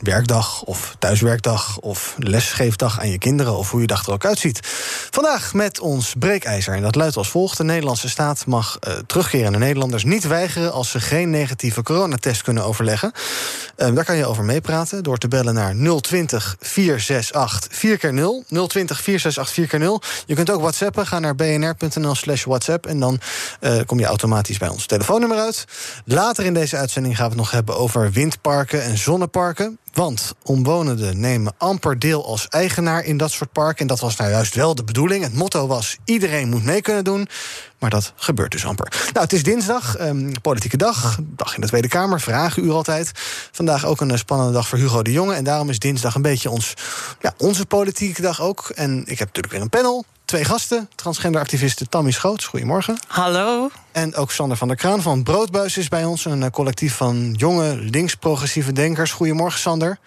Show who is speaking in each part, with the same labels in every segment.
Speaker 1: werkdag of thuiswerkdag of lesgeefdag aan je kinderen of hoe je dag er ook uitziet. Vandaag met ons breekijzer en dat luidt als volgt: de Nederlandse staat mag uh, terugkerende Nederlanders niet weigeren als ze geen negatieve coronatest kunnen overleggen. Uh, daar kan je over meepraten door te bellen naar 020 468 4 keer 0 020 468 4 keer 0 Je kunt ook WhatsAppen, ga naar bnr.nl/slash WhatsApp en dan uh, kom je automatisch bij ons telefoonnummer uit. Later in deze uitzending gaan we het nog hebben over windparken en zonneparken. Want omwonenden nemen amper deel als eigenaar in dat soort parken. En dat was nou juist wel de bedoeling. Het motto was: iedereen moet mee kunnen doen. Maar dat gebeurt dus amper. Nou, het is dinsdag, um, politieke dag. Dag in de Tweede Kamer, vragenuur altijd. Vandaag ook een spannende dag voor Hugo de Jonge. En daarom is dinsdag een beetje ons, ja, onze politieke dag ook. En ik heb natuurlijk weer een panel. Twee gasten, transgenderactiviste Tammy Schoots. Goedemorgen.
Speaker 2: Hallo.
Speaker 1: En ook Sander van der Kraan van Broodbuis is bij ons. Een collectief van jonge links-progressieve denkers. Goedemorgen, Sander.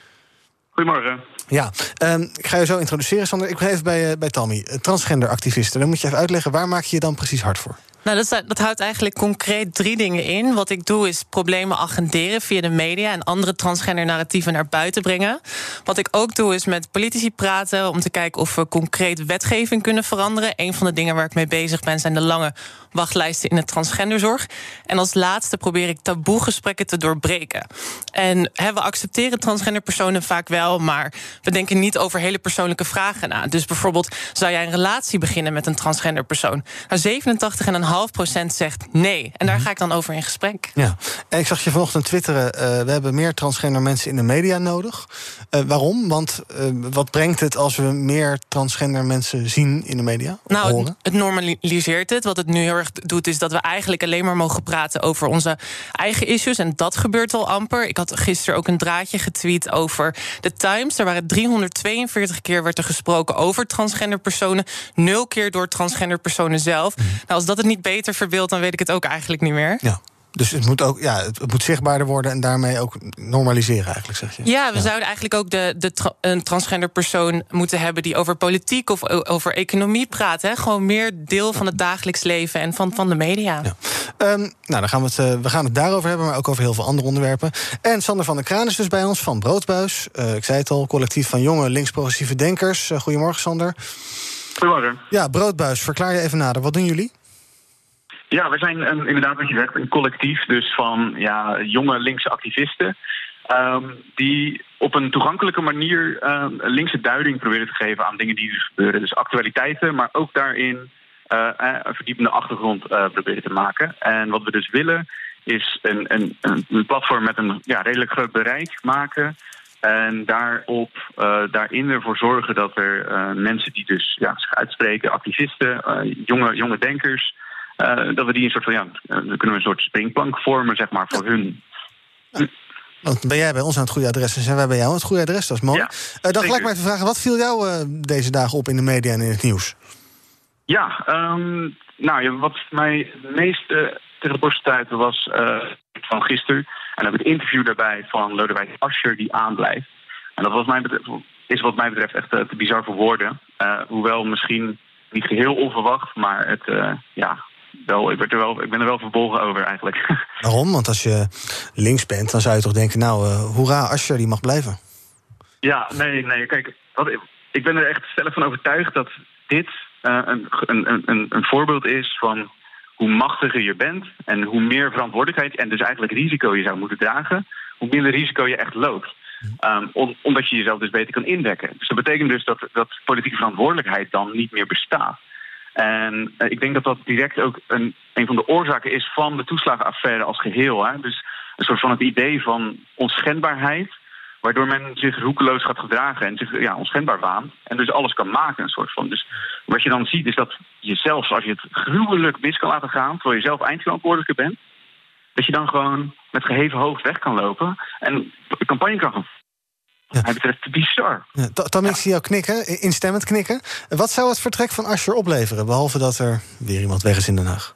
Speaker 3: Goedemorgen.
Speaker 1: Ja, um, ik ga je zo introduceren, Sander. Ik ben even bij, uh, bij Tammy, transgenderactiviste. Dan moet je even uitleggen, waar maak je je dan precies hard voor?
Speaker 2: Nou, dat, dat, houdt eigenlijk concreet drie dingen in. Wat ik doe is problemen agenderen via de media en andere transgender narratieven naar buiten brengen. Wat ik ook doe is met politici praten om te kijken of we concreet wetgeving kunnen veranderen. Een van de dingen waar ik mee bezig ben zijn de lange wachtlijsten in de transgenderzorg. En als laatste probeer ik taboegesprekken te doorbreken. En hè, we accepteren transgender personen vaak wel, maar we denken niet over hele persoonlijke vragen na. Dus bijvoorbeeld, zou jij een relatie beginnen met een transgender persoon? Nou, 87 procent zegt nee. En daar ga ik dan over in gesprek.
Speaker 1: Ja, en ik zag je vanochtend twitteren... Uh, we hebben meer transgender mensen in de media nodig. Uh, waarom? Want uh, wat brengt het als we meer transgender mensen zien in de media?
Speaker 2: Nou,
Speaker 1: horen?
Speaker 2: het normaliseert het. Wat het nu heel erg doet, is dat we eigenlijk alleen maar mogen praten... over onze eigen issues. En dat gebeurt al amper. Ik had gisteren ook een draadje getweet over de Times. Er waren 342 keer werd er gesproken over transgender personen. Nul keer door transgender personen zelf. Mm. Nou, als dat het niet beter verbeeld, dan weet ik het ook eigenlijk niet meer.
Speaker 1: Ja. Dus het moet ook ja, het moet zichtbaarder worden en daarmee ook normaliseren, eigenlijk, zeg je.
Speaker 2: Ja, we ja. zouden eigenlijk ook de, de tra een transgender persoon moeten hebben die over politiek of over economie praat. Hè? Gewoon meer deel van het dagelijks leven en van, van de media.
Speaker 1: Ja. Um, nou, dan gaan we, het, uh, we gaan het daarover hebben, maar ook over heel veel andere onderwerpen. En Sander van der Kraan is dus bij ons van Broodbuis. Uh, ik zei het al, collectief van jonge links-progressieve denkers. Uh, goedemorgen, Sander.
Speaker 3: Goedemorgen.
Speaker 1: Ja, Broodbuis, verklaar je even nader. Wat doen jullie?
Speaker 3: Ja, we zijn een, inderdaad wat je een collectief dus van ja, jonge linkse activisten. Um, die op een toegankelijke manier um, linkse duiding proberen te geven aan dingen die dus gebeuren. Dus actualiteiten, maar ook daarin uh, een verdiepende achtergrond uh, proberen te maken. En wat we dus willen is een, een, een platform met een ja, redelijk groot bereik maken. En daarop, uh, daarin ervoor zorgen dat er mensen die dus ja, zich uitspreken, activisten, jonge, jonge denkers, dat we die een soort van ja, dan kunnen we een soort springplank vormen, zeg maar, voor hun.
Speaker 1: Ja. Want ben jij bij ons aan het goede adres en zijn wij bij jou aan het goede adres? Dat is mooi.
Speaker 3: Ja,
Speaker 1: uh, dan gelijk maar even vragen, wat viel jou uh, deze dagen op in de media en in het nieuws?
Speaker 3: Ja, um, nou, wat mij het meest tegen de borst stuitte was van gisteren. En dan heb ik het interview daarbij van Lodewijk Asscher die aanblijft. En dat was mij betreft, is wat mij betreft echt te bizar voor woorden. hoewel misschien niet geheel onverwacht, maar het, ja, wel, ik, werd er wel, ik ben er wel verbolgen over eigenlijk.
Speaker 1: Waarom? Want als je links bent, dan zou je toch denken... nou, uh, hoera, Asscher, die mag blijven.
Speaker 3: Ja, nee, nee. Kijk, wat, ik ben er echt zelf van overtuigd dat dit uh, een, een, een, een voorbeeld is van hoe machtiger je bent... en hoe meer verantwoordelijkheid en dus eigenlijk risico je zou moeten dragen... hoe minder risico je echt loopt. Um, omdat je jezelf dus beter kan indekken. Dus dat betekent dus dat, dat politieke verantwoordelijkheid dan niet meer bestaat. En uh, ik denk dat dat direct ook een, een van de oorzaken is van de toeslagenaffaire als geheel. Hè? Dus een soort van het idee van onschendbaarheid Waardoor men zich roekeloos gaat gedragen en zich ja, onschendbaar waant. En dus alles kan maken, een soort van. Dus wat je dan ziet is dat je zelfs als je het gruwelijk mis kan laten gaan... terwijl je zelf eindverantwoordelijke bent... dat je dan gewoon met geheven hoofd weg kan lopen... en campagne kan gaan Hij betreft bizar.
Speaker 1: Ja, Tam, ik zie jou knikken, instemmend knikken. Wat zou het vertrek van Asscher opleveren? Behalve dat er weer iemand weg is in Den Haag.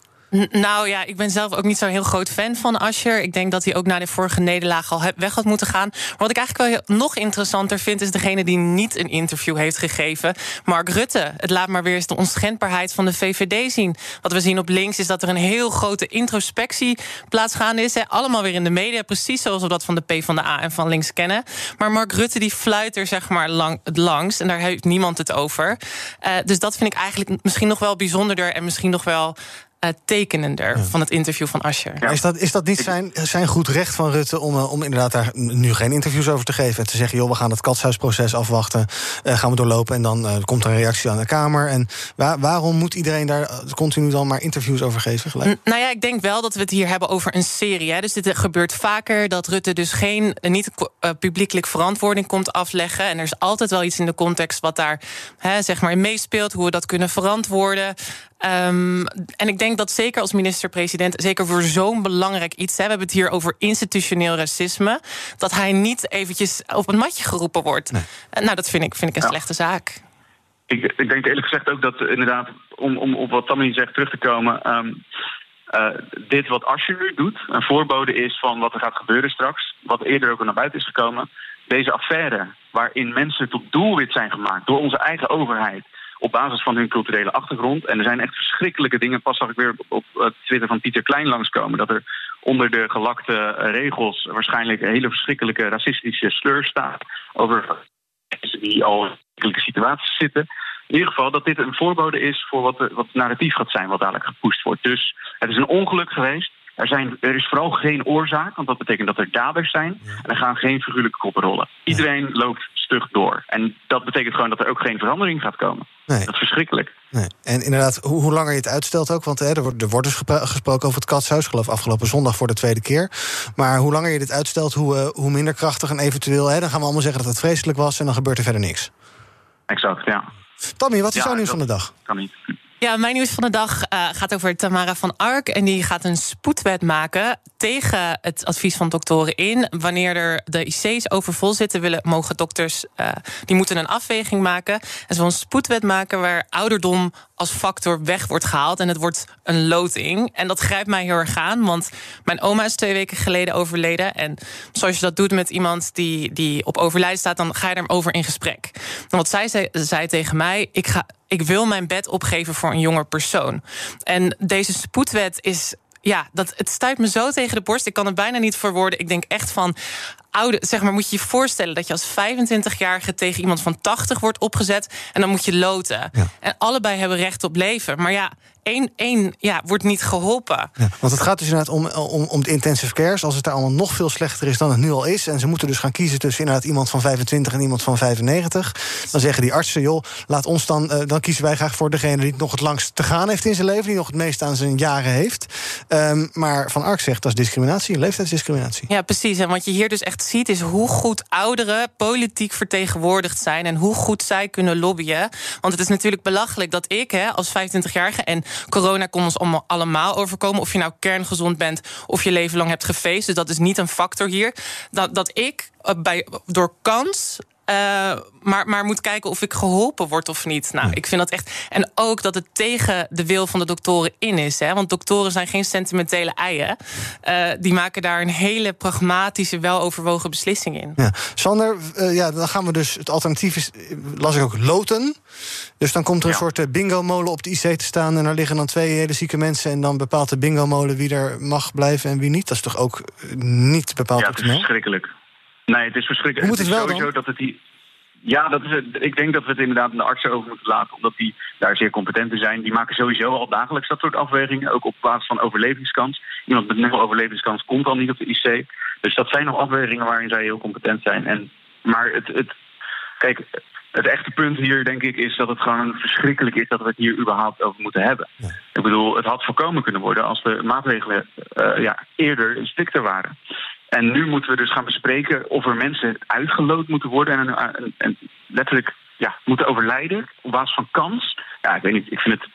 Speaker 2: Nou ja, ik ben zelf ook niet zo'n heel groot fan van Ascher. Ik denk dat hij ook na de vorige nederlaag al weg had moeten gaan. Maar wat ik eigenlijk wel nog interessanter vind, is degene die niet een interview heeft gegeven. Mark Rutte. Het laat maar weer eens de onschendbaarheid van de VVD zien. Wat we zien op links is dat er een heel grote introspectie plaatsgaande is. Allemaal weer in de media, precies zoals we dat van de PvdA en van links kennen. Maar Mark Rutte die fluit er zeg maar lang, het langst. En daar heeft niemand het over. Uh, dus dat vind ik eigenlijk misschien nog wel bijzonderder en misschien nog wel uh, tekenender van het interview van Ascher.
Speaker 1: Is, dat, is dat niet zijn, zijn goed recht van Rutte om, uh, om inderdaad daar nu geen interviews over te geven? En te zeggen, joh, we gaan het katshuisproces afwachten. Uh, gaan we doorlopen en dan komt er een reactie aan de Kamer. En waar, waarom moet iedereen daar continu dan maar interviews over geven? Gelijk?
Speaker 2: Nou ja, ik denk wel dat we het hier hebben over een serie. Hè. Dus dit gebeurt vaker dat Rutte dus geen niet publiekelijk verantwoording komt afleggen. En er is altijd wel iets in de context wat daar hè, zeg maar meespeelt, hoe we dat kunnen verantwoorden. Um, en ik denk dat zeker als minister-president, zeker voor zo'n belangrijk iets, hè, we hebben het hier over institutioneel racisme, dat hij niet eventjes op een matje geroepen wordt. Nee. Nou, dat vind ik, vind ik een slechte zaak.
Speaker 3: Ik, ik, denk eerlijk gezegd ook dat inderdaad, om, om op wat Tammy zegt terug te komen. Um, uh, dit wat Asscher nu doet, een voorbode is van wat er gaat gebeuren straks. Wat eerder ook al naar buiten is gekomen. Deze affaire, waarin mensen tot doelwit zijn gemaakt door onze eigen overheid op basis van hun culturele achtergrond. En er zijn echt verschrikkelijke dingen. Pas zag ik weer op, op Twitter van Pieter Klein langskomen... dat er onder de gelakte eh, regels waarschijnlijk een hele verschrikkelijke racistische sleur staat... over mensen die al in verschrikkelijke situaties zitten. In ieder geval dat dit een voorbode is voor wat, wat narratief gaat zijn... wat dadelijk gepoest wordt. Dus het is een ongeluk geweest. Er, zijn, er is vooral geen oorzaak, want dat betekent dat er daders zijn. En er gaan geen figuurlijke koppen rollen. Iedereen loopt stug door. En dat betekent gewoon dat er ook geen verandering gaat komen. Nee. Dat is verschrikkelijk.
Speaker 1: Nee. En inderdaad, hoe, hoe, langer je het uitstelt ook... want hè, er, wordt, er wordt dus gesproken over het katshuis... geloof afgelopen zondag voor de tweede keer. Maar hoe langer je dit uitstelt, hoe, uh, hoe minder krachtig en eventueel... Hè, dan gaan we allemaal zeggen dat het vreselijk was... en dan gebeurt er verder niks.
Speaker 3: Exact, ja.
Speaker 1: Tommy, wat is ja, jouw nieuws van de dag?
Speaker 3: Kan niet.
Speaker 2: Ja, mijn nieuws van de dag uh, gaat over Tamara van Ark. En die gaat een spoedwet maken tegen het advies van doktoren in. Wanneer er de IC's overvol zitten, willen, mogen dokters uh, die moeten een afweging maken. En zo'n spoedwet maken waar ouderdom als factor weg wordt gehaald. En het wordt een loting. En dat grijpt mij heel erg aan. Want mijn oma is twee weken geleden overleden. En zoals je dat doet met iemand die, die op overlijden staat, dan ga je erover in gesprek. En wat zij zei, zei tegen mij: ik, ga, ik wil mijn bed opgeven voor een jonger persoon. En deze spoedwet is ja, dat, het stuit me zo tegen de borst. Ik kan het bijna niet verwoorden. Ik denk echt van. Oude, zeg maar, moet je je voorstellen dat je als 25-jarige tegen iemand van 80 wordt opgezet. En dan moet je loten. En allebei hebben recht op leven. Maar ja, één, één ja, wordt niet geholpen.
Speaker 1: Ja, want het gaat dus inderdaad om, om, om de intensive cares. Als het daar allemaal nog veel slechter is dan het nu al is... en ze moeten dus gaan kiezen tussen inderdaad iemand van 25 en iemand van 95... dan zeggen die artsen, joh, laat ons dan... Uh, dan kiezen wij graag voor degene die het nog het langst te gaan heeft in zijn leven... die nog het meest aan zijn jaren heeft. Um, maar Van Ark zegt, dat is discriminatie, leeftijdsdiscriminatie.
Speaker 2: Ja, precies. En wat je hier dus echt ziet... is hoe goed ouderen politiek vertegenwoordigd zijn... en hoe goed zij kunnen lobbyen. Want het is natuurlijk belachelijk dat ik hè, als 25-jarige... en corona kon ons allemaal overkomen. Of je nou kerngezond bent of je leven lang hebt gefeest. Dus dat is niet een factor hier. Dat, dat ik eh, bij, door kans uh, maar, maar moet kijken of ik geholpen word of niet. Nou, ik vind dat echt. En ook dat het tegen de wil van de doktoren in is. Hè? Want doktoren zijn geen sentimentele eieren. Uh, die maken daar een hele pragmatische, weloverwogen beslissing in.
Speaker 1: Ja. Sander, uh, ja, dan gaan we dus. Het alternatief is, las ik ook, loten. Dus dan komt er een ja. soort bingo-molen op de IC te staan. En daar liggen dan twee hele zieke mensen. En dan bepaalt de bingo-molen wie er mag blijven en wie niet. Dat is toch ook niet bepaald
Speaker 3: ja, het is verschrikkelijk. Nee, het is verschrikkelijk.
Speaker 1: Hoe moet het,
Speaker 3: het
Speaker 1: wel
Speaker 3: sowieso
Speaker 1: dan?
Speaker 3: dat het hier. ja, dat is het. ik denk dat we het inderdaad aan de artsen over moeten laten, omdat die daar zeer competent in zijn. Die maken sowieso al dagelijks dat soort afwegingen, ook op basis van overlevingskans. Iemand met nul overlevingskans komt al niet op de IC. Dus dat zijn nog afwegingen waarin zij heel competent zijn. En, maar het, het, kijk, het echte punt hier, denk ik, is dat het gewoon verschrikkelijk is dat we het hier überhaupt over moeten hebben. Ik bedoel, het had voorkomen kunnen worden als de maatregelen uh, ja, eerder strikter waren. En nu moeten we dus gaan bespreken of er mensen uitgeloot moeten worden en, en, en letterlijk ja, moeten overlijden op basis van kans. Ja, ik weet niet, ik vind het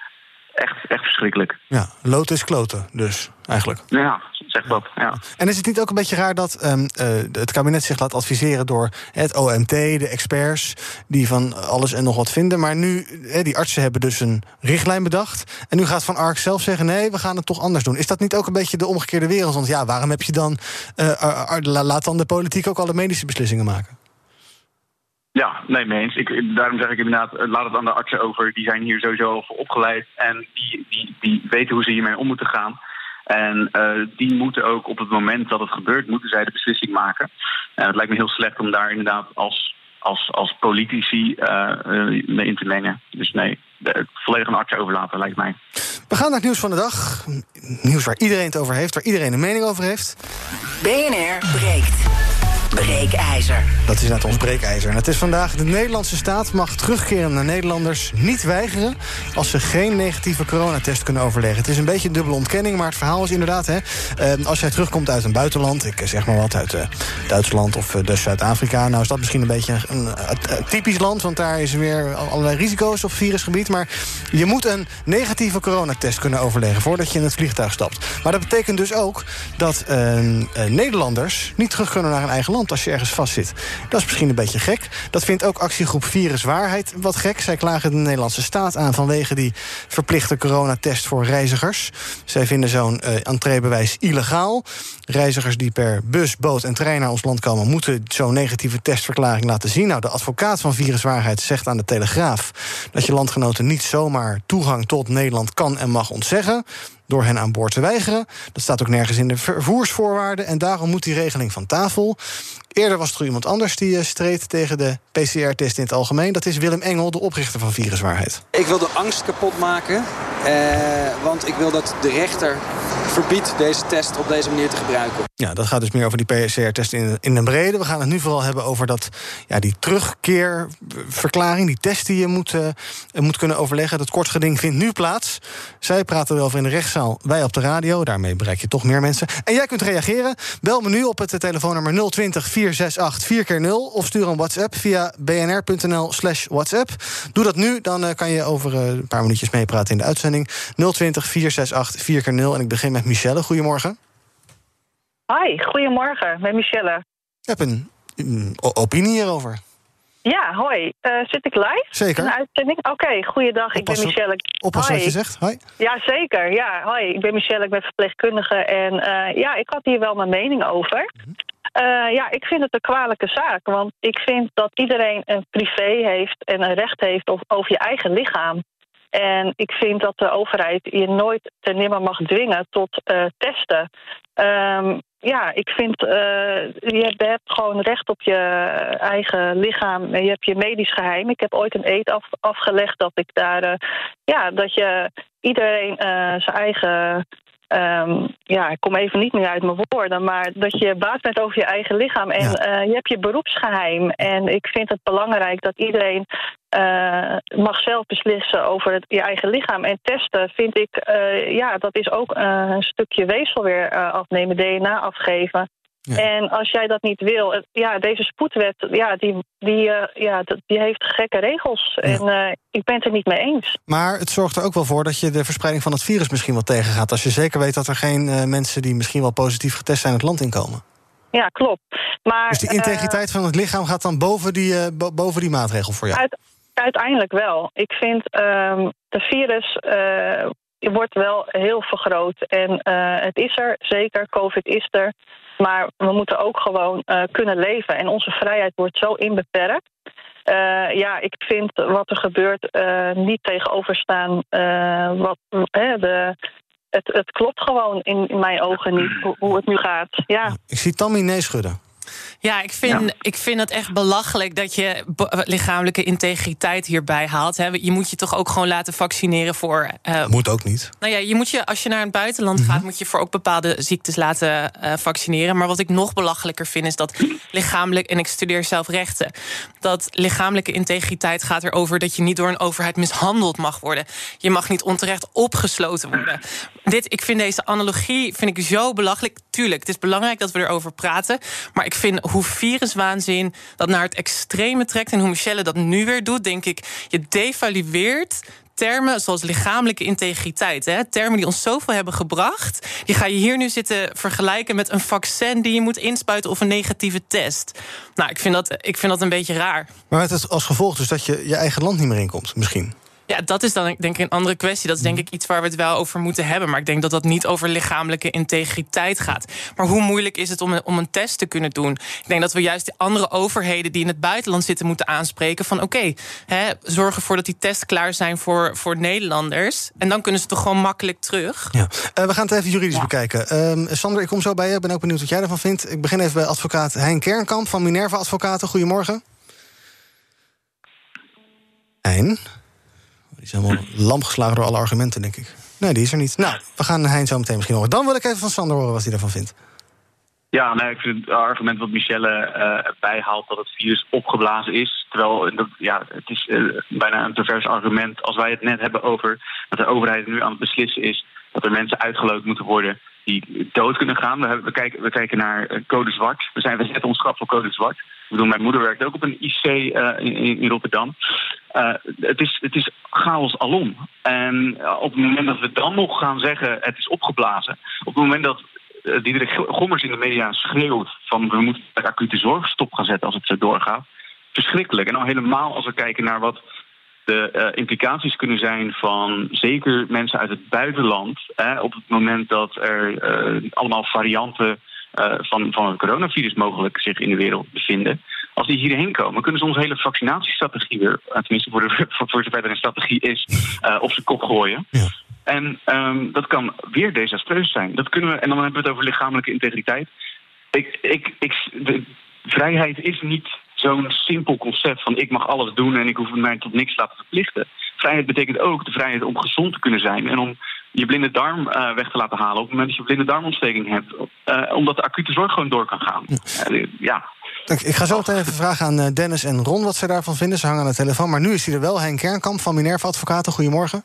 Speaker 3: echt, echt verschrikkelijk.
Speaker 1: Ja, lood is kloten, dus eigenlijk.
Speaker 3: Ja, zeg dat. Ja.
Speaker 1: En is het niet ook een beetje raar dat um, uh, het kabinet zich laat adviseren door het OMT, de experts, die van alles en nog wat vinden. Maar nu, die artsen hebben dus een richtlijn bedacht. En nu gaat Van Ark zelf zeggen: nee, we gaan het toch anders doen. Is dat niet ook een beetje de omgekeerde wereld? Want ja, waarom heb je dan. Uh, laat dan de politiek ook alle medische beslissingen maken?
Speaker 3: Ja, nee, mee eens. Ik, daarom zeg ik inderdaad, eh, laat het aan de artsen over. Die zijn hier sowieso voor opgeleid en die, die, die weten hoe ze hiermee om moeten gaan. En uh, die moeten ook op het moment dat het gebeurt, moeten zij de beslissing maken. En het lijkt me heel slecht om daar inderdaad als, als, als politici uh, mee in te mengen. Dus nee, de, volledig een arts overlaten, lijkt mij.
Speaker 1: We gaan naar het nieuws van de dag. Nieuws waar iedereen het over heeft, waar iedereen een mening over heeft.
Speaker 4: BNR breekt. Breekijzer.
Speaker 1: Dat is net ons breekijzer. En het is vandaag de Nederlandse staat mag terugkerende Nederlanders niet weigeren als ze geen negatieve coronatest kunnen overleggen. Het is een beetje een dubbele ontkenning, maar het verhaal is inderdaad: hè, eh, als jij terugkomt uit een buitenland, ik zeg maar wat uit uh, Duitsland of dus Zuid-Afrika, nou is dat misschien een beetje een, een, typisch land, want daar is weer allerlei risico's op virusgebied. Maar je moet een negatieve coronatest kunnen overleggen voordat je in het vliegtuig stapt. Maar dat betekent dus ook dat Nederlanders niet terug kunnen naar hun eigen land als je ergens vastzit. Dat is misschien een beetje gek. Dat vindt ook actiegroep Viruswaarheid wat gek. Zij klagen de Nederlandse staat aan vanwege die verplichte coronatest voor reizigers. Zij vinden zo'n uh, entreebewijs illegaal. Reizigers die per bus, boot en trein naar ons land komen... moeten zo'n negatieve testverklaring laten zien. Nou, de advocaat van Viruswaarheid zegt aan de Telegraaf... dat je landgenoten niet zomaar toegang tot Nederland kan en mag ontzeggen door hen aan boord te weigeren. Dat staat ook nergens in de vervoersvoorwaarden. En daarom moet die regeling van tafel. Eerder was er iemand anders die eh, streed tegen de PCR-test in het algemeen. Dat is Willem Engel, de oprichter van Viruswaarheid.
Speaker 5: Ik wil de angst kapot maken. Eh, want ik wil dat de rechter verbiedt deze test op deze manier te gebruiken.
Speaker 1: Ja, dat gaat dus meer over die PCR-test in, in de brede. We gaan het nu vooral hebben over dat, ja, die terugkeerverklaring... die test die je moet, uh, moet kunnen overleggen. Dat kortgeding vindt nu plaats. Zij praten erover in de rechtszaal, wij op de radio. Daarmee bereik je toch meer mensen. En jij kunt reageren. Bel me nu op het telefoonnummer 020 468 4 keer 0 of stuur een WhatsApp via bnr.nl slash WhatsApp. Doe dat nu, dan uh, kan je over uh, een paar minuutjes meepraten in de uitzending. 020 468 4 keer 0 En ik begin met Michelle. Goedemorgen.
Speaker 6: Hi, goedemorgen, met Michelle.
Speaker 1: Ik heb een, een opinie hierover.
Speaker 6: Ja, hoi. Uh, zit ik live?
Speaker 1: Zeker.
Speaker 6: In uitzending? Oké, okay, goeiedag. Ik ben Michelle.
Speaker 1: Oppassen wat je zegt. Hoi.
Speaker 6: Ja, zeker. Ja, hoi. Ik ben Michelle, ik ben verpleegkundige. En uh, ja, ik had hier wel mijn mening over. Mm -hmm. Uh, ja, ik vind het een kwalijke zaak. Want ik vind dat iedereen een privé heeft en een recht heeft over je eigen lichaam. En ik vind dat de overheid je nooit ten nimmer mag dwingen tot uh, testen. Um, ja, ik vind uh, je hebt gewoon recht op je eigen lichaam. Je hebt je medisch geheim. Ik heb ooit een eet af, afgelegd dat ik daar, ja, dat je iedereen zijn eigen Um, ja, ik kom even niet meer uit mijn woorden, maar dat je baat bent over je eigen lichaam. En ja. uh, je hebt je beroepsgeheim. En ik vind het belangrijk dat iedereen uh, mag zelf beslissen over het, je eigen lichaam. En testen vind ik, uh, ja, dat is ook een stukje weefsel weer afnemen, DNA afgeven. Ja. En als jij dat niet wil, ja, deze spoedwet, ja, die, die, uh, ja, die heeft gekke regels. Ja. En uh, ik ben het er niet mee eens.
Speaker 1: Maar het zorgt er ook wel voor dat je de verspreiding van het virus misschien wel tegengaat. Als je zeker weet dat er geen uh, mensen die misschien wel positief getest zijn het land inkomen.
Speaker 6: Ja, klopt. Maar,
Speaker 1: dus de integriteit van het lichaam gaat dan boven die, boven die maatregel voor jou?
Speaker 6: Uit, uiteindelijk wel. Ik vind um, de virus wordt wel heel vergroot. En het is er, zeker. COVID is er. Maar we moeten ook gewoon uh, kunnen leven. En onze vrijheid wordt zo inbeperkt. Uh, ja, ik vind wat er gebeurt uh, niet tegenoverstaan. wat, de, het, het klopt gewoon in, mijn ogen niet hoe, hoe, het nu gaat. Ja.
Speaker 1: Ik zie Tammy nee schudden.
Speaker 2: Ja, ik vind, ik vind het echt belachelijk dat je lichamelijke integriteit hierbij haalt. Hè. Je moet je toch ook gewoon laten vaccineren voor.
Speaker 1: Uh, moet ook niet.
Speaker 2: Nou ja, je moet je, als je naar het buitenland gaat, mhm. moet je voor ook bepaalde ziektes laten uh, vaccineren. Maar wat ik nog belachelijker vind, is dat lichamelijk, en ik studeer zelf rechten, dat lichamelijke integriteit gaat erover dat je niet door een overheid mishandeld mag worden. Je mag niet onterecht opgesloten worden. Dit, ik vind deze analogie vind ik zo belachelijk. Tuurlijk, het is belangrijk dat we erover praten. Maar ik vind hoe viruswaanzin dat naar het extreme trekt... en hoe Michelle dat nu weer doet, denk ik... je devalueert termen zoals lichamelijke integriteit. Hè? Termen die ons zoveel hebben gebracht. Die ga je hier nu zitten vergelijken met een vaccin die je moet inspuiten of een negatieve test. Nou, ik vind dat, ik vind dat een beetje raar.
Speaker 1: Maar het als gevolg dus dat je je eigen land niet meer inkomt, misschien?
Speaker 2: Ja, dat is dan denk ik een andere kwestie. Dat is denk ik iets waar we het wel over moeten hebben. Maar ik denk dat dat niet over lichamelijke integriteit gaat. Maar hoe moeilijk is het om een, om een test te kunnen doen? Ik denk dat we juist de andere overheden die in het buitenland zitten moeten aanspreken. Van oké, okay, zorg ervoor dat die tests klaar zijn voor, voor Nederlanders. En dan kunnen ze toch gewoon makkelijk terug.
Speaker 1: Ja. Uh, we gaan het even juridisch bekijken. Uh, Sander, ik kom zo bij je. Ik ben ook benieuwd wat jij ervan vindt. Ik begin even bij advocaat Hein Kernkamp van Minerva Advocaten. Goedemorgen. Hein? Die is helemaal lam geslagen door alle argumenten, denk ik. Nee, die is er niet. Nou, we gaan Hein zo meteen misschien horen. Dan wil ik even van Sander horen wat hij ervan vindt.
Speaker 3: Ja, nee, ik vind het argument wat Michelle uh, bijhaalt dat het virus opgeblazen is. Terwijl ja, het is uh, bijna een pervers argument als wij het net hebben over dat de overheid nu aan het beslissen is dat er mensen uitgeloot moeten worden die dood kunnen gaan. We, we, kijken, we kijken naar eh, code zwart. We, zijn, we zetten ons schap voor code zwart. Ik bedoel, mijn moeder werkt ook op een IC uh, in, in, Rotterdam. Uh, het, is, het is chaos alom. En op het moment dat we dan nog gaan zeggen het is opgeblazen... op het moment dat uh, Diederik Gommers in de media schreeuwt... van we moeten de acute zorg stop gaan zetten als het zo doorgaat... verschrikkelijk. En al helemaal als we kijken naar wat de implicaties kunnen zijn van zeker mensen uit het buitenland. Hè, op het moment dat er allemaal varianten uh, van, van het coronavirus mogelijk zich in de wereld bevinden. Als die hierheen komen, kunnen ze onze hele vaccinatiestrategie weer, tenminste voor, de, voor, voor zover er een strategie is, op zijn kop gooien. Ja. En um, dat kan weer desastreus zijn. Dat kunnen we, en dan hebben we het over lichamelijke integriteit. Ik, ik, ik, de vrijheid is niet zo'n simpel concept van ik mag alles doen en ik hoef mij tot niks te laten verplichten. Vrijheid betekent ook de vrijheid om gezond te kunnen zijn en om je blinde darm uh, weg te laten halen op het moment dat je blinde darmontsteking hebt. Uh, omdat de acute zorg gewoon door kan gaan. Uh, ja.
Speaker 1: Ik ga zo meteen even vragen aan Dennis en Ron wat ze daarvan vinden. Ze hangen aan de telefoon. Maar nu is hij er wel, Henk Kernkamp van Minerva Advocaten. Goedemorgen.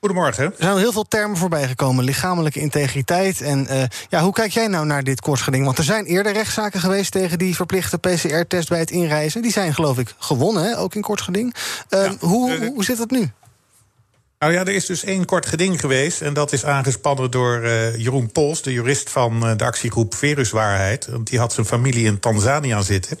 Speaker 7: Goedemorgen.
Speaker 1: Er zijn heel veel termen voorbij gekomen. Lichamelijke integriteit. En uh, ja, hoe kijk jij nou naar dit kortsgeding? Want er zijn eerder rechtszaken geweest tegen die verplichte PCR-test bij het inreizen. Die zijn geloof ik gewonnen, hè? ook in kortgeding. Uh, ja. hoe, hoe zit dat nu?
Speaker 7: Nou ja, er is dus één kort geding geweest. En dat is aangespannen door uh, Jeroen Pols, de jurist van uh, de actiegroep Viruswaarheid. Want die had zijn familie in Tanzania zitten.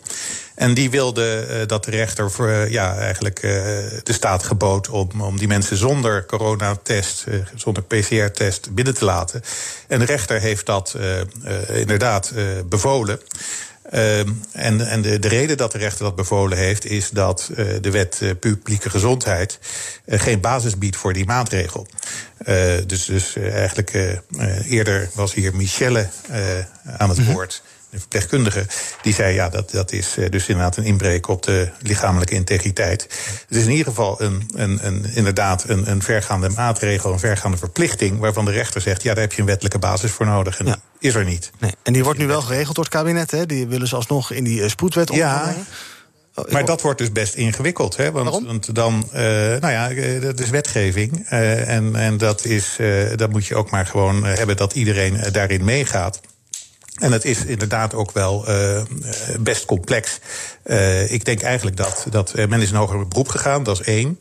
Speaker 7: En die wilde uh, dat de rechter voor, ja, eigenlijk de staat gebood om, om die mensen zonder coronatest, zonder PCR-test binnen te laten. En de rechter heeft dat inderdaad bevolen. Uh, en en de, de reden dat de rechter dat bevolen heeft, is dat uh, de wet uh, publieke gezondheid uh, geen basis biedt voor die maatregel. dus dus eigenlijk eerder was hier Michelle aan het mhm. woord de verpleegkundige, die zei ja, dat, dat is eh, dus inderdaad een inbreuk op de lichamelijke integriteit. Het is in ieder geval een, een, een, inderdaad een, een vergaande maatregel, een vergaande verplichting, waarvan de rechter zegt, ja, daar heb je een wettelijke basis voor nodig. En ja. is er niet.
Speaker 1: Nee. En die wordt nu wel geregeld door het kabinet, hè? Die willen ze alsnog in die eh, spoedwet
Speaker 7: ja. Oh, maar dat wordt dus best ingewikkeld. Hè? Want, want dan, uh, nou ja, dat is wetgeving. Uh, en, en dat is, uh, dat moet je ook maar gewoon hebben dat iedereen daarin meegaat. En het is inderdaad ook wel uh, best complex. Uh, ik denk eigenlijk dat, dat men is een hoger beroep gegaan, dat is één.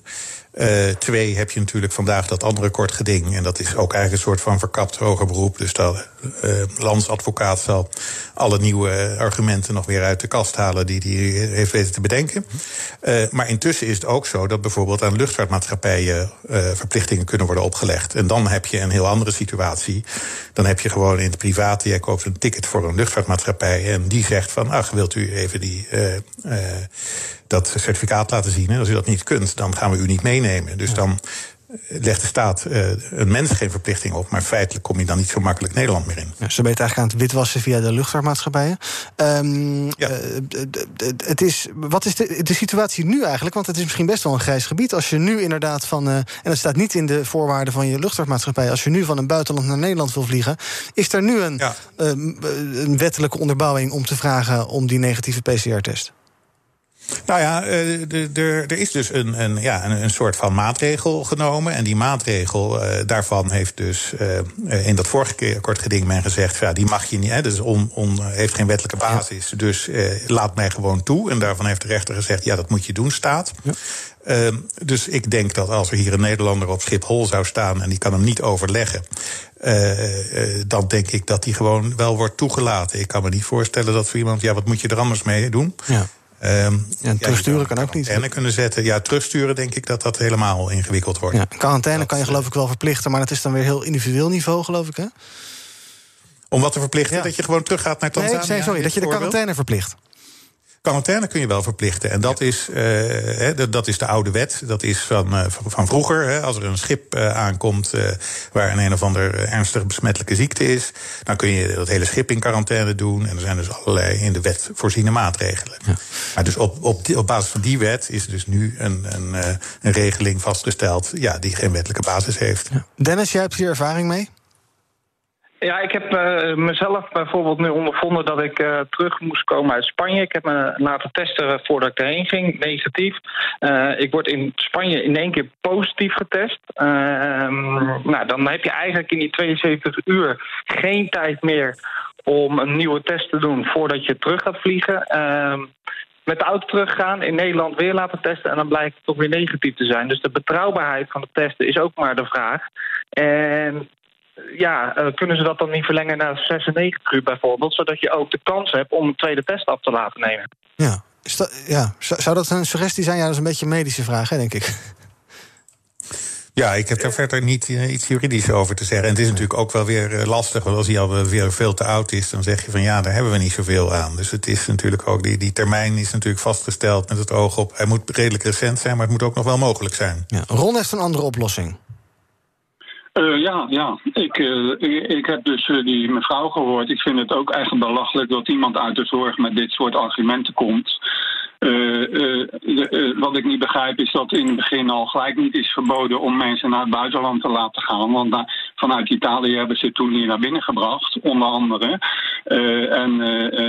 Speaker 7: Uh, twee heb je natuurlijk vandaag dat andere kort geding. En dat is ook eigenlijk een soort van verkapt hoger beroep. Dus dat uh, landsadvocaat zal alle nieuwe argumenten nog weer uit de kast halen die hij heeft weten te bedenken. Uh, maar intussen is het ook zo dat bijvoorbeeld aan luchtvaartmaatschappijen verplichtingen kunnen worden opgelegd. En dan heb je een heel andere situatie. Dan heb je gewoon in het private, jij koopt een ticket voor een luchtvaartmaatschappij. En die zegt van, ach, wilt u even die dat certificaat laten zien. En als u dat niet kunt, dan gaan we u niet meenemen. Dus dan legt de staat uh, een mens geen verplichting op. Maar feitelijk kom je dan niet zo makkelijk Nederland meer in.
Speaker 1: Ja, ze weten eigenlijk aan het witwassen via de luchtvaartmaatschappijen. Um, ja. uh, het is, wat is de, de, situatie nu eigenlijk? Want het is misschien best wel een grijs gebied. Als je nu inderdaad van. Uh, en het staat niet in de voorwaarden van je luchtvaartmaatschappij. Als je nu van een buitenland naar Nederland wil vliegen. Is er nu een, ja. een wettelijke onderbouwing om te vragen om die negatieve PCR-test?
Speaker 7: Nou ja, er is dus een, een, ja, een, soort van maatregel genomen. En die maatregel, uh, daarvan heeft dus uh, in dat vorige kort geding men gezegd... Ja, die mag je niet, hè, dus on, on, heeft geen wettelijke basis. Dus laat mij gewoon toe. En daarvan heeft de rechter gezegd, ja, dat moet je doen, staat. Ja. Uh, dus ik denk dat als er hier een Nederlander op Schiphol zou staan... en die kan hem niet overleggen... Uh, uh, dan denk ik dat die gewoon wel wordt toegelaten. Ik kan me niet voorstellen dat voor iemand... ja, wat moet je er anders mee doen?
Speaker 1: Ja. Um, ja, terugsturen ja, kan ook niet.
Speaker 7: En kunnen zetten. Ja, terugsturen denk ik dat dat helemaal ingewikkeld wordt. Ja,
Speaker 1: quarantaine dat, kan je geloof ik wel verplichten, maar dat is dan weer heel individueel niveau, geloof ik, hè?
Speaker 7: Om wat te verplichten? Dat je gewoon teruggaat naar Tanzania?
Speaker 1: Nee, sorry, dat je de quarantaine verplicht.
Speaker 7: Quarantaine kun je wel verplichten. En dat, is, uh, dat is de oude wet. Dat is van, uh, van vroeger. Hè. Als er een schip uh, aankomt waar een een of ander ernstig besmettelijke ziekte is, dan kun je dat hele schip in quarantaine doen. En er zijn dus allerlei in de wet voorziene maatregelen. Ja. Maar dus op, op, die, op basis van die wet is er dus nu een, een, een regeling vastgesteld ja, die geen wettelijke basis heeft. Ja.
Speaker 1: Dennis, jij hebt hier ervaring mee?
Speaker 8: Ja, ik heb uh, mezelf bijvoorbeeld nu ondervonden dat ik uh, terug moest komen uit Spanje. Ik heb me laten testen voordat ik erheen ging, negatief. Uh, ik word in Spanje in één keer positief getest. Ehm, nou, dan heb je eigenlijk in die 72 uur geen tijd meer om een nieuwe test te doen voordat je terug gaat vliegen. Ehm, met de auto teruggaan, in Nederland weer laten testen en dan blijkt het toch weer negatief te zijn. Dus de betrouwbaarheid van de testen is ook maar de vraag. En ja, uh, kunnen ze dat dan niet verlengen naar 96 uur bijvoorbeeld, zodat je ook de kans hebt om een tweede test af te laten nemen?
Speaker 1: Ja, dat, ja. zou dat een suggestie zijn? Ja, dat is een beetje een medische vraag, hè, denk ik.
Speaker 7: Ja, ik heb daar verder niet uh, iets juridisch over te zeggen. En het is natuurlijk ook wel weer uh, lastig, want als hij al weer veel te oud is, dan zeg je van ja, daar hebben we niet zoveel aan. Dus het is natuurlijk ook, die, die termijn is natuurlijk vastgesteld met het oog op. Hij moet redelijk recent zijn, maar het moet ook nog wel mogelijk zijn.
Speaker 1: Ja, Ron heeft een andere oplossing.
Speaker 9: Uh, ja, ja. Ik, uh, ik heb dus uh, die mevrouw gehoord. Ik vind het ook eigenlijk belachelijk dat iemand uit de zorg met dit soort argumenten komt. Wat ik niet begrijp is dat in het begin al gelijk niet is verboden om mensen naar het buitenland te laten gaan. Want vanuit Italië hebben ze toen hier naar binnen gebracht, onder andere. en,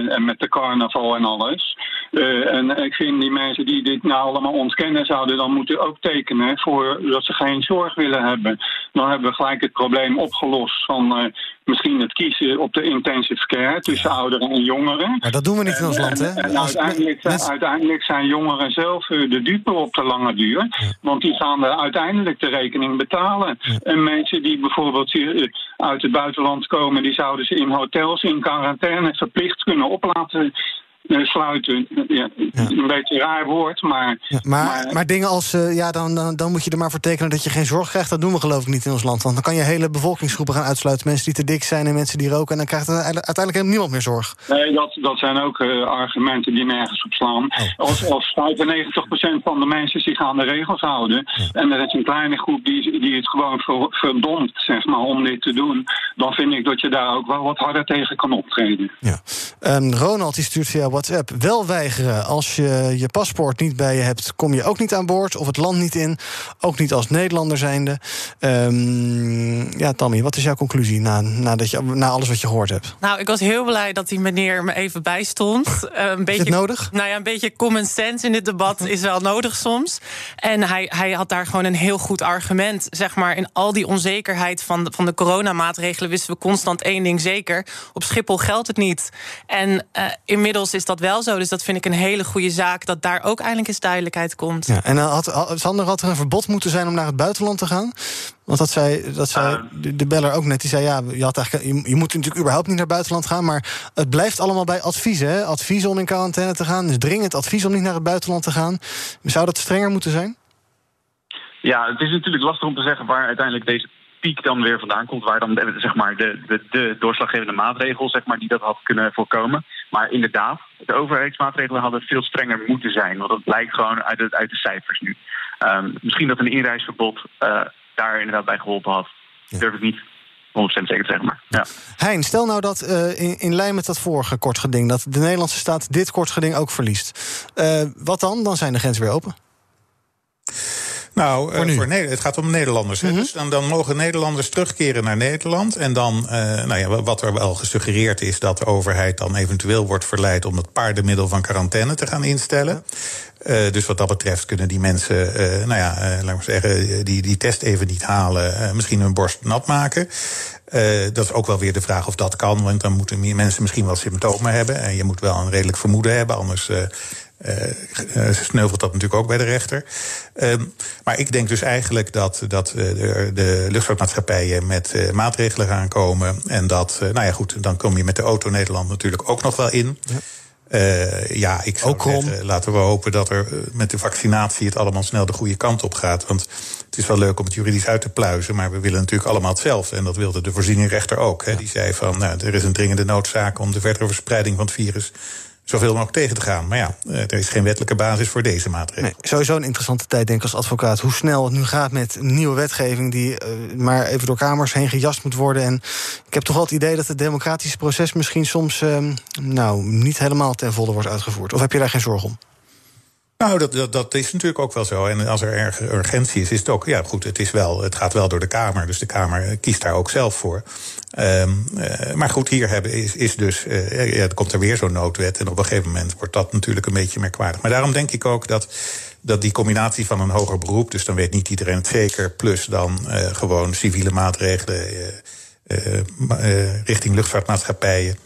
Speaker 9: en met de carnaval en alles. en ik vind die mensen die dit nou allemaal ontkennen, zouden dan moeten ook tekenen voor dat ze geen zorg willen hebben. Dan hebben we gelijk het probleem opgelost van misschien het kiezen op de intensive care tussen ja. ouderen en jongeren.
Speaker 1: Maar dat doen we niet in ons land, hè?
Speaker 9: En, uiteindelijk, mensen... uiteindelijk, zijn jongeren zelf uh, de dupe op de lange duur. Ja. Want die gaan er uiteindelijk de rekening betalen. Ja. En mensen die bijvoorbeeld uh, uit het buitenland komen, die zouden ze in hotels in quarantaine verplicht kunnen oplaten sluiten. Ja, Een beetje raar woord, maar...
Speaker 1: Ja, maar, maar, maar, dingen als, uh, ja, dan, dan, dan moet je er maar voor tekenen dat je geen zorg krijgt. Dat doen we geloof ik niet in ons land. Want dan kan je hele bevolkingsgroepen gaan uitsluiten. Mensen die te dik zijn en mensen die roken. En dan krijgt uiteindelijk helemaal niemand meer zorg.
Speaker 9: Nee, dat, dat zijn ook uh, argumenten die nergens op slaan. Oh. Als, als 95% van de mensen zich aan de regels houden... En er is een kleine groep die, die het gewoon ver, verdomd, zeg maar, om dit te doen... dan vind ik dat je daar ook wel wat harder tegen kan optreden.
Speaker 1: Ja. Um, Ronald die stuurt via WhatsApp wel weigeren. Als je je paspoort niet bij je hebt, kom je ook niet aan boord. Of het land niet in. Ook niet als Nederlander zijnde. Um, ja, Tammy, wat is jouw conclusie na, nadat je, na alles wat je gehoord hebt?
Speaker 2: Nou, ik was heel blij dat die meneer me even bijstond. Uh, een beetje,
Speaker 1: is het nodig?
Speaker 2: Nou ja, een beetje common sense in dit debat is wel nodig soms. En hij, hij had daar gewoon een heel goed argument. Zeg maar, in al die onzekerheid van de, van de coronamaatregelen wisten we constant één ding zeker. Op Schiphol geldt het niet. En uh, inmiddels is dat wel zo. Dus dat vind ik een hele goede zaak. Dat daar ook eindelijk eens duidelijkheid komt.
Speaker 1: Ja, en had, had, Sander, had er een verbod moeten zijn om naar het buitenland te gaan? Want dat zei, dat zei uh, de, de, beller ook net. Die zei, ja, je, had eigenlijk, je, je, moet natuurlijk überhaupt niet naar het buitenland gaan... maar het blijft allemaal bij adviezen. Hè? Advies om in quarantaine te gaan. Dus dringend advies om niet naar het buitenland te gaan. Zou dat strenger moeten zijn?
Speaker 3: Ja, het is natuurlijk lastig om te zeggen waar uiteindelijk deze piek dan weer vandaan komt, waar dan zeg maar, de, de, de doorslaggevende maatregel zeg maar, die dat had kunnen voorkomen. Maar inderdaad, de overheidsmaatregelen hadden veel strenger moeten zijn. Want dat blijkt gewoon uit, het, uit de cijfers nu. Um, misschien dat een inreisverbod uh, daar inderdaad bij geholpen had. Durf ik niet 100% zeker zeggen. Maar, ja.
Speaker 1: Hein, stel nou dat uh, in, in, lijn met dat vorige kortgeding... dat de Nederlandse staat dit kortgeding ook verliest. Uh, wat dan? Dan zijn de grenzen weer open.
Speaker 7: Nou, voor, uh, voor het gaat om Nederlanders. Mm -hmm. Dus dan, dan, mogen Nederlanders terugkeren naar Nederland. En dan, uh, nou ja, wat er wel gesuggereerd is, dat de overheid dan eventueel wordt verleid om het paardenmiddel van quarantaine te gaan instellen. Uh, dus wat dat betreft kunnen die mensen, nou ja, laten we zeggen, die, die test even niet halen, misschien hun borst nat maken. dat is ook wel weer de vraag of dat kan, want dan moeten mensen misschien wel symptomen hebben. En je moet wel een redelijk vermoeden hebben, anders uh, sneuvelt dat natuurlijk ook bij de rechter. Uh, maar ik denk dus eigenlijk dat, dat de, de luchtvaartmaatschappijen met maatregelen gaan komen. En dat, nou ja, goed, dan kom je met de auto Nederland natuurlijk ook nog wel in. Ja. Uh, ja, ik zou zeggen, laten we hopen dat er met de vaccinatie het allemaal snel de goede kant op gaat. Want het is wel leuk om het juridisch uit te pluizen, maar we willen natuurlijk allemaal hetzelfde. En dat wilde de voorzieningrechter ook. Hè. Die zei van, nou, er is een dringende noodzaak om de verdere verspreiding van het virus zoveel mogelijk tegen te gaan. Maar ja, er is geen wettelijke basis voor deze maatregel.
Speaker 1: Nee, sowieso een interessante tijd, denk ik, als advocaat. Hoe snel het nu gaat met nieuwe wetgeving... die uh, maar even door kamers heen gejast moet worden. En ik heb toch wel het idee dat het democratische proces... misschien soms uh, nou, niet helemaal ten volle wordt uitgevoerd. Of heb je daar geen zorg om?
Speaker 7: Nou, dat, dat, dat, is natuurlijk ook wel zo. En als er urgentie is, is het ook. Ja, goed, het, is wel, het gaat wel door de Kamer. Dus de Kamer kiest daar ook zelf voor. Um, uh, maar goed, hier hebben, is, is dus. Uh, ja, komt er weer zo'n noodwet. En op een gegeven moment wordt dat natuurlijk een beetje merkwaardig. Maar daarom denk ik ook dat. Dat die combinatie van een hoger beroep, dus dan weet niet iedereen het zeker, plus dan gewoon civiele maatregelen. Richting luchtvaartmaatschappijen.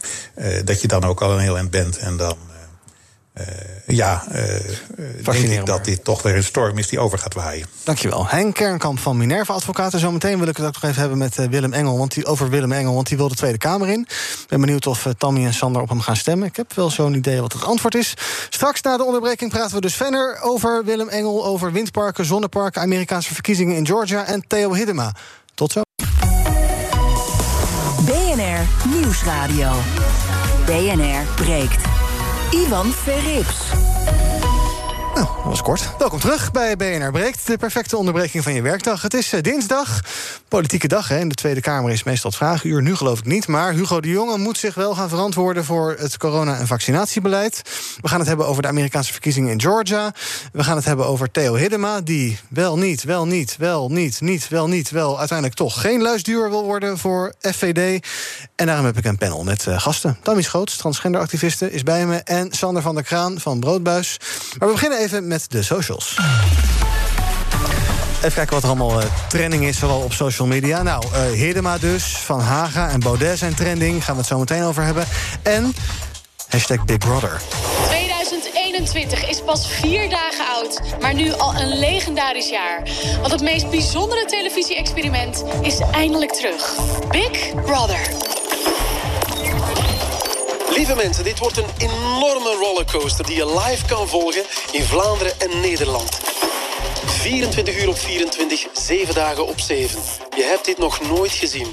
Speaker 7: dat je dan ook al een heel eind bent. En dan uh, ja, uh, denk ik dat dit toch weer een storm is die over gaat waaien.
Speaker 1: Dankjewel. Henk Kernkamp van Minerva Advocaten. Zometeen wil ik het ook nog even hebben met uh, Willem Engel, want die, over Willem Engel, want die wil de Tweede Kamer in. Ik ben benieuwd of Tammy en Sander op hem gaan stemmen. Ik heb wel zo'n idee wat het antwoord is. Straks na de onderbreking praten we dus verder over Willem Engel, over windparken, zonneparken, Amerikaanse verkiezingen in Georgia en Theo Hiddema. Tot zo.
Speaker 4: BNR Nieuwsradio. BNR breekt. Ivan Verrips.
Speaker 1: Nou, dat was kort. Welkom terug bij BNR Breekt, de perfecte onderbreking van je werkdag. Het is uh, dinsdag, politieke dag. Hè. In de Tweede Kamer is meestal het vragenuur. Nu geloof ik niet, maar Hugo de Jonge moet zich wel gaan verantwoorden... voor het corona- en vaccinatiebeleid. We gaan het hebben over de Amerikaanse verkiezingen in Georgia. We gaan het hebben over Theo Hiddema... die wel niet, wel niet, wel niet, niet, wel niet... wel uiteindelijk toch geen luisduur wil worden voor FVD. En daarom heb ik een panel met uh, gasten. Tammy Schoots, transgenderactiviste, is bij me... en Sander van der Kraan van Broodbuis. Maar we beginnen even met de socials. Even kijken wat er allemaal uh, trending is, vooral op social media. Nou, uh, dus, Van Haga en Baudet zijn trending. Gaan we het zo meteen over hebben. En hashtag Big Brother.
Speaker 10: 2021 is pas vier dagen oud, maar nu al een legendarisch jaar. Want het meest bijzondere televisie-experiment is eindelijk terug. Big Brother.
Speaker 11: Lieve mensen, dit wordt een enorme rollercoaster die je live kan volgen in Vlaanderen en Nederland. 24 uur op 24, 7 dagen op 7. Je hebt dit nog nooit gezien.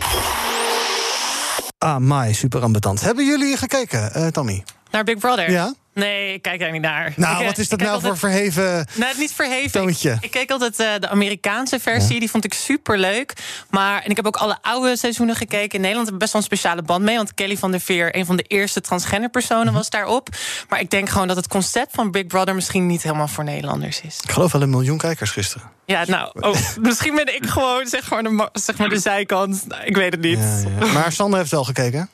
Speaker 1: Ah, my, super ambetant. Hebben jullie gekeken, uh, Tommy?
Speaker 2: Naar Big Brother?
Speaker 1: Ja.
Speaker 2: Nee, ik kijk daar niet naar.
Speaker 1: Nou,
Speaker 2: ik,
Speaker 1: wat is dat nou
Speaker 2: altijd...
Speaker 1: voor verheven.
Speaker 2: Nee, niet verheven.
Speaker 1: Toontje.
Speaker 2: Ik, ik keek altijd uh, de Amerikaanse versie, ja. die vond ik super leuk. Maar en ik heb ook alle oude seizoenen gekeken. In Nederland heb ik best wel een speciale band mee. Want Kelly van der Veer, een van de eerste transgender personen, -hmm. was daarop. Maar ik denk gewoon dat het concept van Big Brother misschien niet helemaal voor Nederlanders is.
Speaker 1: Ik geloof wel een miljoen kijkers gisteren.
Speaker 2: Ja, nou, oh, misschien ben ik gewoon zeg maar de, zeg maar de zijkant. Nou, ik weet het niet.
Speaker 1: Ja, ja. Maar Sander heeft wel gekeken.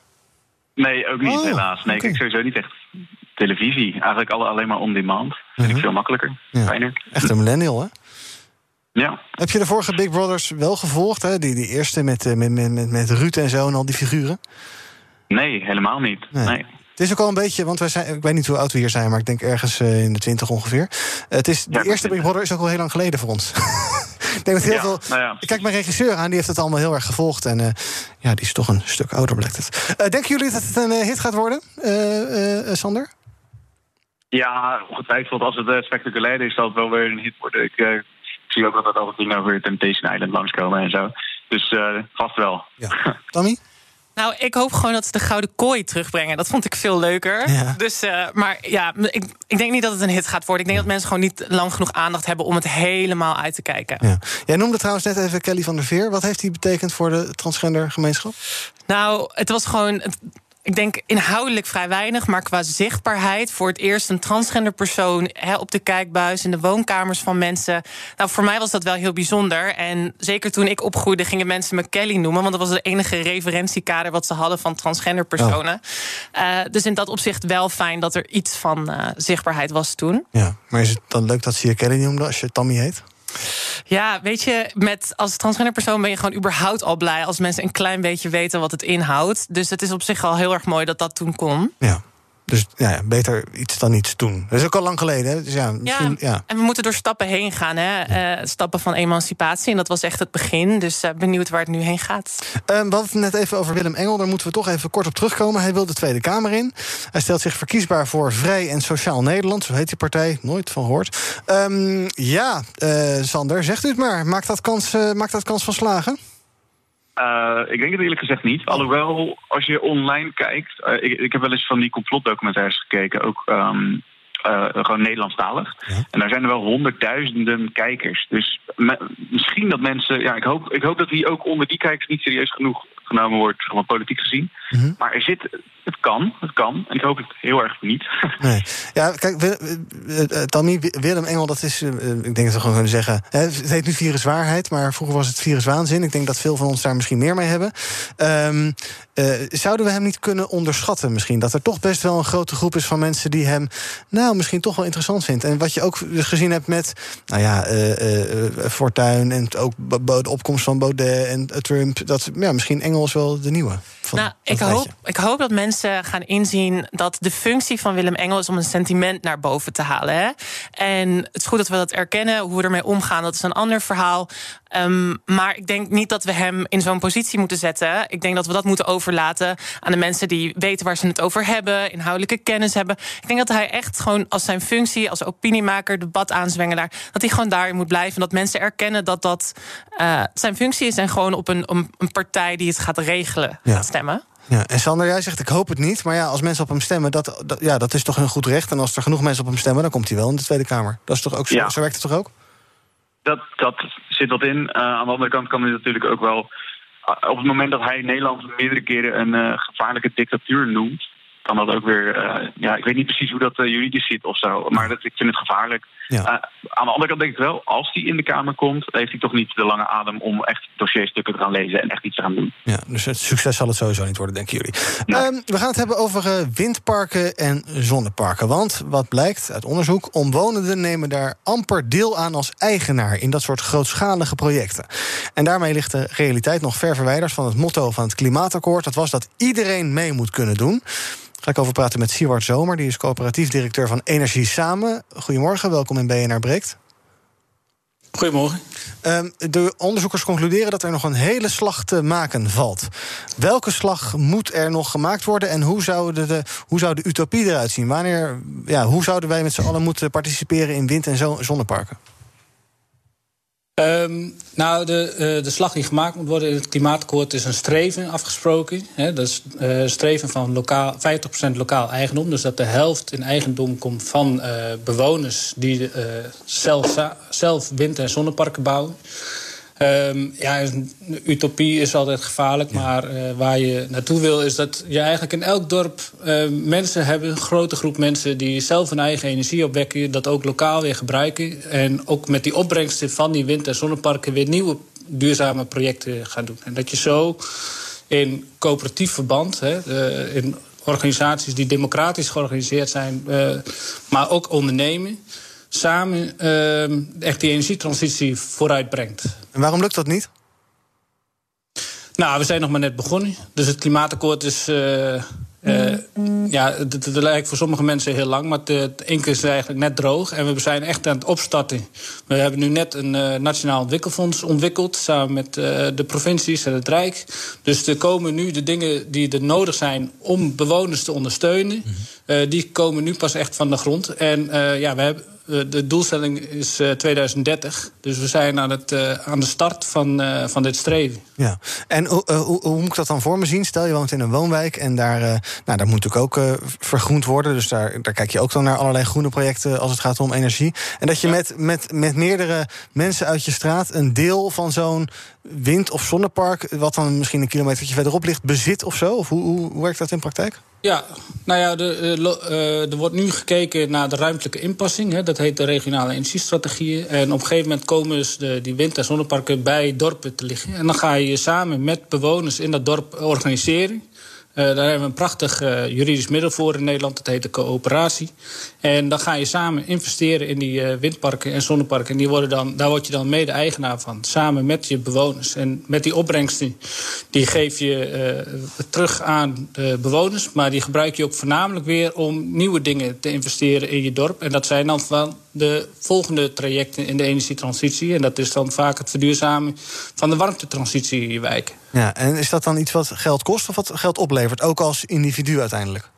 Speaker 3: Nee, ook niet, oh, helaas. Nee, okay. ik sowieso niet echt televisie. Eigenlijk alle, alleen maar on-demand. Vind uh -huh. ik veel makkelijker.
Speaker 1: Ja.
Speaker 3: Fijner.
Speaker 1: Echt een millennial, hè?
Speaker 3: Ja.
Speaker 1: Heb je de vorige Big Brothers wel gevolgd? Hè? Die, die eerste met, met, met, met Ruud en zo en al die figuren?
Speaker 3: Nee, helemaal niet. Nee. nee.
Speaker 1: Het is ook al een beetje, want wij zijn, ik weet niet hoe oud we hier zijn, maar ik denk ergens uh, in de twintig ongeveer. Uh, het is, de ja, eerste Big Brother is ook al heel lang geleden voor ons. ik denk dat heel
Speaker 3: ja,
Speaker 1: veel.
Speaker 3: Nou ja.
Speaker 1: Ik kijk mijn regisseur aan, die heeft het allemaal heel erg gevolgd. En uh, ja, die is toch een stuk ouder, blijkt het. denken jullie dat het een hit gaat worden, Sander?
Speaker 3: Ja, ongetwijfeld. Als het spectaculair is, zal het wel weer een hit worden. Ik, ik zie ook dat altijd dingen over Temptation Island langskomen en zo. Dus vast wel.
Speaker 1: Ja. Tommy?
Speaker 2: Nou, ik hoop gewoon dat ze de Gouden Kooi terugbrengen. Dat vond ik veel leuker.
Speaker 1: Ja.
Speaker 2: Dus, uh, maar ja, ik, ik denk niet dat het een hit gaat worden. Ik denk dat mensen gewoon niet lang genoeg aandacht hebben... om het helemaal uit te kijken.
Speaker 1: Ja. Jij noemde trouwens net even Kelly van der Veer. Wat heeft die betekend voor de transgendergemeenschap?
Speaker 2: Nou, het was gewoon ik denk inhoudelijk vrij weinig, maar qua zichtbaarheid voor het eerst een transgender persoon op de kijkbuis in de woonkamers van mensen. Nou, voor mij was dat wel heel bijzonder. En zeker toen ik opgroeide, gingen mensen me Kelly noemen, want dat was de enige referentiekader wat ze hadden van transgender personen. Oh. Uh, dus in dat opzicht wel fijn dat er iets van uh, zichtbaarheid was toen.
Speaker 1: Ja, maar is het dan leuk dat ze je Kelly noemde als je Tammy heet?
Speaker 2: Ja, weet je, met, als transgender persoon ben je gewoon überhaupt al blij als mensen een klein beetje weten wat het inhoudt. Dus het is op zich al heel erg mooi dat dat toen kon.
Speaker 1: Ja. Dus ja, beter iets dan niets doen. Dat is ook al lang geleden. Hè? Dus ja, ja,
Speaker 2: ja, en we moeten door stappen heen gaan. Hè? Uh, stappen van emancipatie. En dat was echt het begin. Dus uh, benieuwd waar het nu heen gaat.
Speaker 1: Uh, we hadden het net even over Willem Engel. Daar moeten we toch even kort op terugkomen. Hij wil de Tweede Kamer in. Hij stelt zich verkiesbaar voor Vrij en Sociaal Nederland. Zo heet die partij. Nooit van gehoord. Um, ja, Sander, zegt u het maar. Maakt dat kans, maakt dat kans van slagen?
Speaker 3: Uh, ik denk het eerlijk gezegd niet. Alhoewel, als je online kijkt. Uh, ik, ik, heb wel eens van die complotdocumentaires gekeken. Ook um, uh, gewoon Nederlandstalig. Ja. En daar zijn er wel honderdduizenden kijkers. Dus me, misschien dat mensen. Ja, ik hoop, ik hoop dat die ook onder die kijkers niet serieus genoeg genomen wordt, gewoon politiek gezien. -hmm. Maar er zit, het kan, het kan. En ik hoop het heel erg niet.
Speaker 1: Nee. Ja, kijk, Tammy, Willem Engel, dat is, ik denk dat we gewoon kunnen zeggen... het heet nu viruswaarheid, maar vroeger was het viruswaanzin. Ik denk dat veel van ons daar misschien meer mee hebben. Um, uh, zouden we hem niet kunnen onderschatten misschien? Dat er toch best wel een grote groep is van mensen die hem... nou, misschien toch wel interessant vindt. En wat je ook gezien hebt met, nou ja, uh, uh, Fortuyn... en ook de opkomst van Baudet en Trump... dat ja, misschien Engel is wel de nieuwe. Van,
Speaker 2: nou, ik hoop, ik hoop dat mensen gaan inzien dat de functie van Willem Engel is om een sentiment naar boven te halen. Hè? En het is goed dat we dat erkennen. Hoe we ermee omgaan, dat is een ander verhaal. Um, maar ik denk niet dat we hem in zo'n positie moeten zetten. Ik denk dat we dat moeten overlaten aan de mensen die weten waar ze het over hebben, inhoudelijke kennis hebben. Ik denk dat hij echt gewoon als zijn functie, als opiniemaker, debataanswengelaar, dat hij gewoon daarin moet blijven. En dat mensen erkennen dat dat uh, zijn functie is en gewoon op een, een partij die het gaat regelen
Speaker 1: ja.
Speaker 2: gaat stemmen.
Speaker 1: Ja, en Sander, jij zegt ik hoop het niet. Maar ja, als mensen op hem stemmen, dat, dat, ja, dat is toch een goed recht. En als er genoeg mensen op hem stemmen, dan komt hij wel in de Tweede Kamer. Dat is toch ook zo,
Speaker 3: ja.
Speaker 1: zo werkt het toch ook?
Speaker 3: Dat, dat zit wat in. Uh, aan de andere kant kan hij natuurlijk ook wel. Uh, op het moment dat hij Nederland meerdere keren een uh, gevaarlijke dictatuur noemt, kan dat ook weer. ja, ik weet niet precies hoe dat juridisch zit of zo. Maar dat, ik vind het gevaarlijk.
Speaker 1: Ja.
Speaker 3: aan de andere kant denk ik wel, als hij in de Kamer komt, heeft hij toch niet de lange adem om echt dossierstukken te gaan lezen en echt iets te gaan doen.
Speaker 1: Ja, dus het succes zal het sowieso niet worden, denken jullie. Ja. Um, we gaan het hebben over windparken en zonneparken. Want wat blijkt uit onderzoek, omwonenden nemen daar amper deel aan als eigenaar in dat soort grootschalige projecten. En daarmee ligt de realiteit nog ver verwijderd van het motto van het klimaatakkoord. Dat was dat iedereen mee moet kunnen doen. Ga ik over praten met Siewart Zomer, die is coöperatief directeur van Energie Samen. Goedemorgen, welkom in BNR Breekt.
Speaker 12: Goedemorgen.
Speaker 1: Um, de onderzoekers concluderen dat er nog een hele slag te maken valt. Welke slag moet er nog gemaakt worden en hoe zou de, de, hoe zou de utopie eruit zien? Wanneer, ja, hoe zouden wij met z'n allen moeten participeren in wind- en zonneparken?
Speaker 12: Um, nou, de, uh, de slag die gemaakt moet worden in het klimaatakkoord is een streven afgesproken. Hè, dat is uh, streven van lokaal, 50% lokaal eigendom. Dus dat de helft in eigendom komt van uh, bewoners die zelf, zelf wind- en zonneparken bouwen. Um, ja, een utopie is altijd gevaarlijk, ja. maar uh, waar je naartoe wil is dat je eigenlijk in elk dorp uh, mensen hebben, een grote groep mensen die zelf hun eigen energie opwekken, dat ook lokaal weer gebruiken en ook met die opbrengsten van die wind- en zonneparken weer nieuwe duurzame projecten gaan doen. En dat je zo in coöperatief verband, hè, uh, in organisaties die democratisch georganiseerd zijn, maar ook ondernemen samen uh, echt die energietransitie vooruit brengt.
Speaker 1: En waarom lukt dat niet?
Speaker 12: Nou, we zijn nog maar net begonnen. Dus het klimaatakkoord is. Uh, uh, ja, het, het, lijkt voor sommige mensen heel lang, maar het inkt is eigenlijk net droog. En we zijn echt aan het opstarten. We hebben nu net een uh, nationaal ontwikkelfonds ontwikkeld, samen met uh, de provincies en het Rijk. Dus er komen nu de dingen die er nodig zijn om bewoners te ondersteunen. Uh, die komen nu pas echt van de grond. En uh, ja, we hebben, uh, de doelstelling is 2030. Dus we zijn aan, het, aan de start van, van dit streven.
Speaker 1: Ja, en hoe, hoe moet ik dat dan voor me zien? Stel je woont in een woonwijk en daar, nou, daar moet natuurlijk ook vergroend worden. Dus daar, daar kijk je ook dan naar allerlei groene projecten als het gaat om energie. En dat je ja. met, met, met meerdere mensen uit je straat een deel van zo'n wind- of zonnepark, wat dan misschien een kilometer verderop ligt, bezit of zo? Of hoe, hoe werkt dat in praktijk?
Speaker 12: Ja, nou ja, de, uh, er wordt nu gekeken naar de ruimtelijke inpassing. Hè, dat heet de regionale energiestrategieën. En op een gegeven moment komen dus de, die wind- en zonneparken bij dorpen te liggen. En dan ga je samen met bewoners in dat dorp organiseren. Uh, daar hebben we een prachtig uh, juridisch middel voor in Nederland. Dat heet de coöperatie. En dan ga je samen investeren in die uh, windparken en zonneparken. En die worden dan, daar word je dan mede-eigenaar van. Samen met je bewoners. En met die opbrengsten die geef je terug aan de bewoners. Maar die gebruik je ook voornamelijk weer om nieuwe dingen te investeren in je dorp. En dat zijn dan van de volgende trajecten in de energietransitie. En dat is dan vaak het verduurzamen van de warmtetransitie in je wijk.
Speaker 1: Ja, en is dat dan iets wat geld kost of wat geld oplevert? Ook als individu uiteindelijk?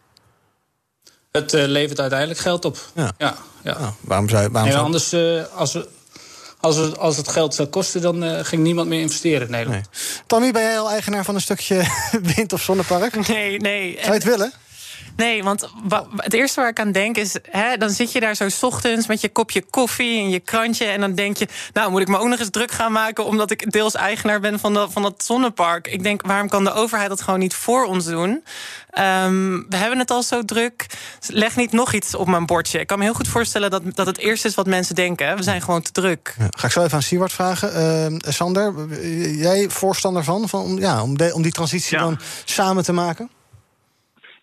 Speaker 12: Het uh, levert uiteindelijk geld op. Ja. ja, ja.
Speaker 1: Oh, waarom zou je. Waarom
Speaker 12: nee. Anders, uh, als, we, als, we, als het geld zou kosten, dan uh, ging niemand meer investeren in Nederland.
Speaker 1: Nee. Tommy, ben jij al eigenaar van een stukje wind- of zonnepark?
Speaker 2: Nee, nee.
Speaker 1: Zou je het willen?
Speaker 2: Nee, want het eerste waar ik aan denk is... Hè, dan zit je daar zo 's ochtends met je kopje koffie en je krantje... en dan denk je, nou moet ik me ook nog eens druk gaan maken... omdat ik deels eigenaar ben van, de, van dat zonnepark. Ik denk, waarom kan de overheid dat gewoon niet voor ons doen? Um, we hebben het al zo druk. Leg niet nog iets op mijn bordje. Ik kan me heel goed voorstellen dat, dat het eerste is wat mensen denken. We zijn gewoon te druk.
Speaker 1: Ja, ga ik zo even aan Siewart vragen. Uh, Sander, jij voorstander van, van ja, om, de, om die transitie ja. dan samen te maken?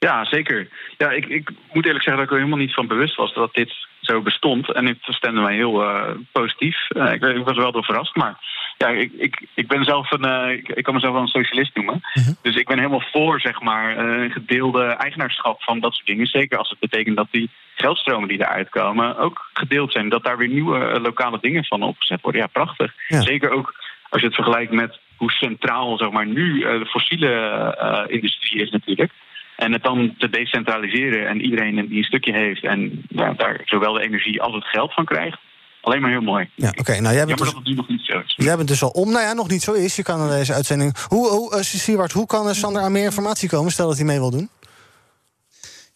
Speaker 3: Ja, zeker. Ja, ik, ik moet eerlijk zeggen dat ik er helemaal niet van bewust was dat dit zo bestond. En het stemde mij heel uh, positief. Uh, ik, ik, was wel door verrast. Maar ja, ik, ik, ik ben zelf een. Uh, ik, ik, kan mezelf wel een socialist noemen. -huh. Dus ik ben helemaal voor, zeg maar, een gedeelde eigenaarschap van dat soort dingen. Zeker als het betekent dat die geldstromen die eruit komen ook gedeeld zijn. Dat daar weer nieuwe lokale dingen van opgezet worden. Ja, prachtig. Ja. Zeker ook als je het vergelijkt met hoe centraal, zeg maar, nu de fossiele industrie is natuurlijk. En het dan te decentraliseren en iedereen die een stukje heeft en ja, daar zowel de energie als het geld van krijgt. Alleen maar heel mooi.
Speaker 1: Ja, oké. Okay, nou, jij bent
Speaker 3: Jammer
Speaker 1: dus,
Speaker 3: dat het nu nog niet zo is.
Speaker 1: Jij bent dus al om. Nou ja, nog niet zo is. Je kan aan deze uitzending. Hoe, hoe, uh, hoe kan Sander aan meer informatie komen? Stel dat hij mee wil doen.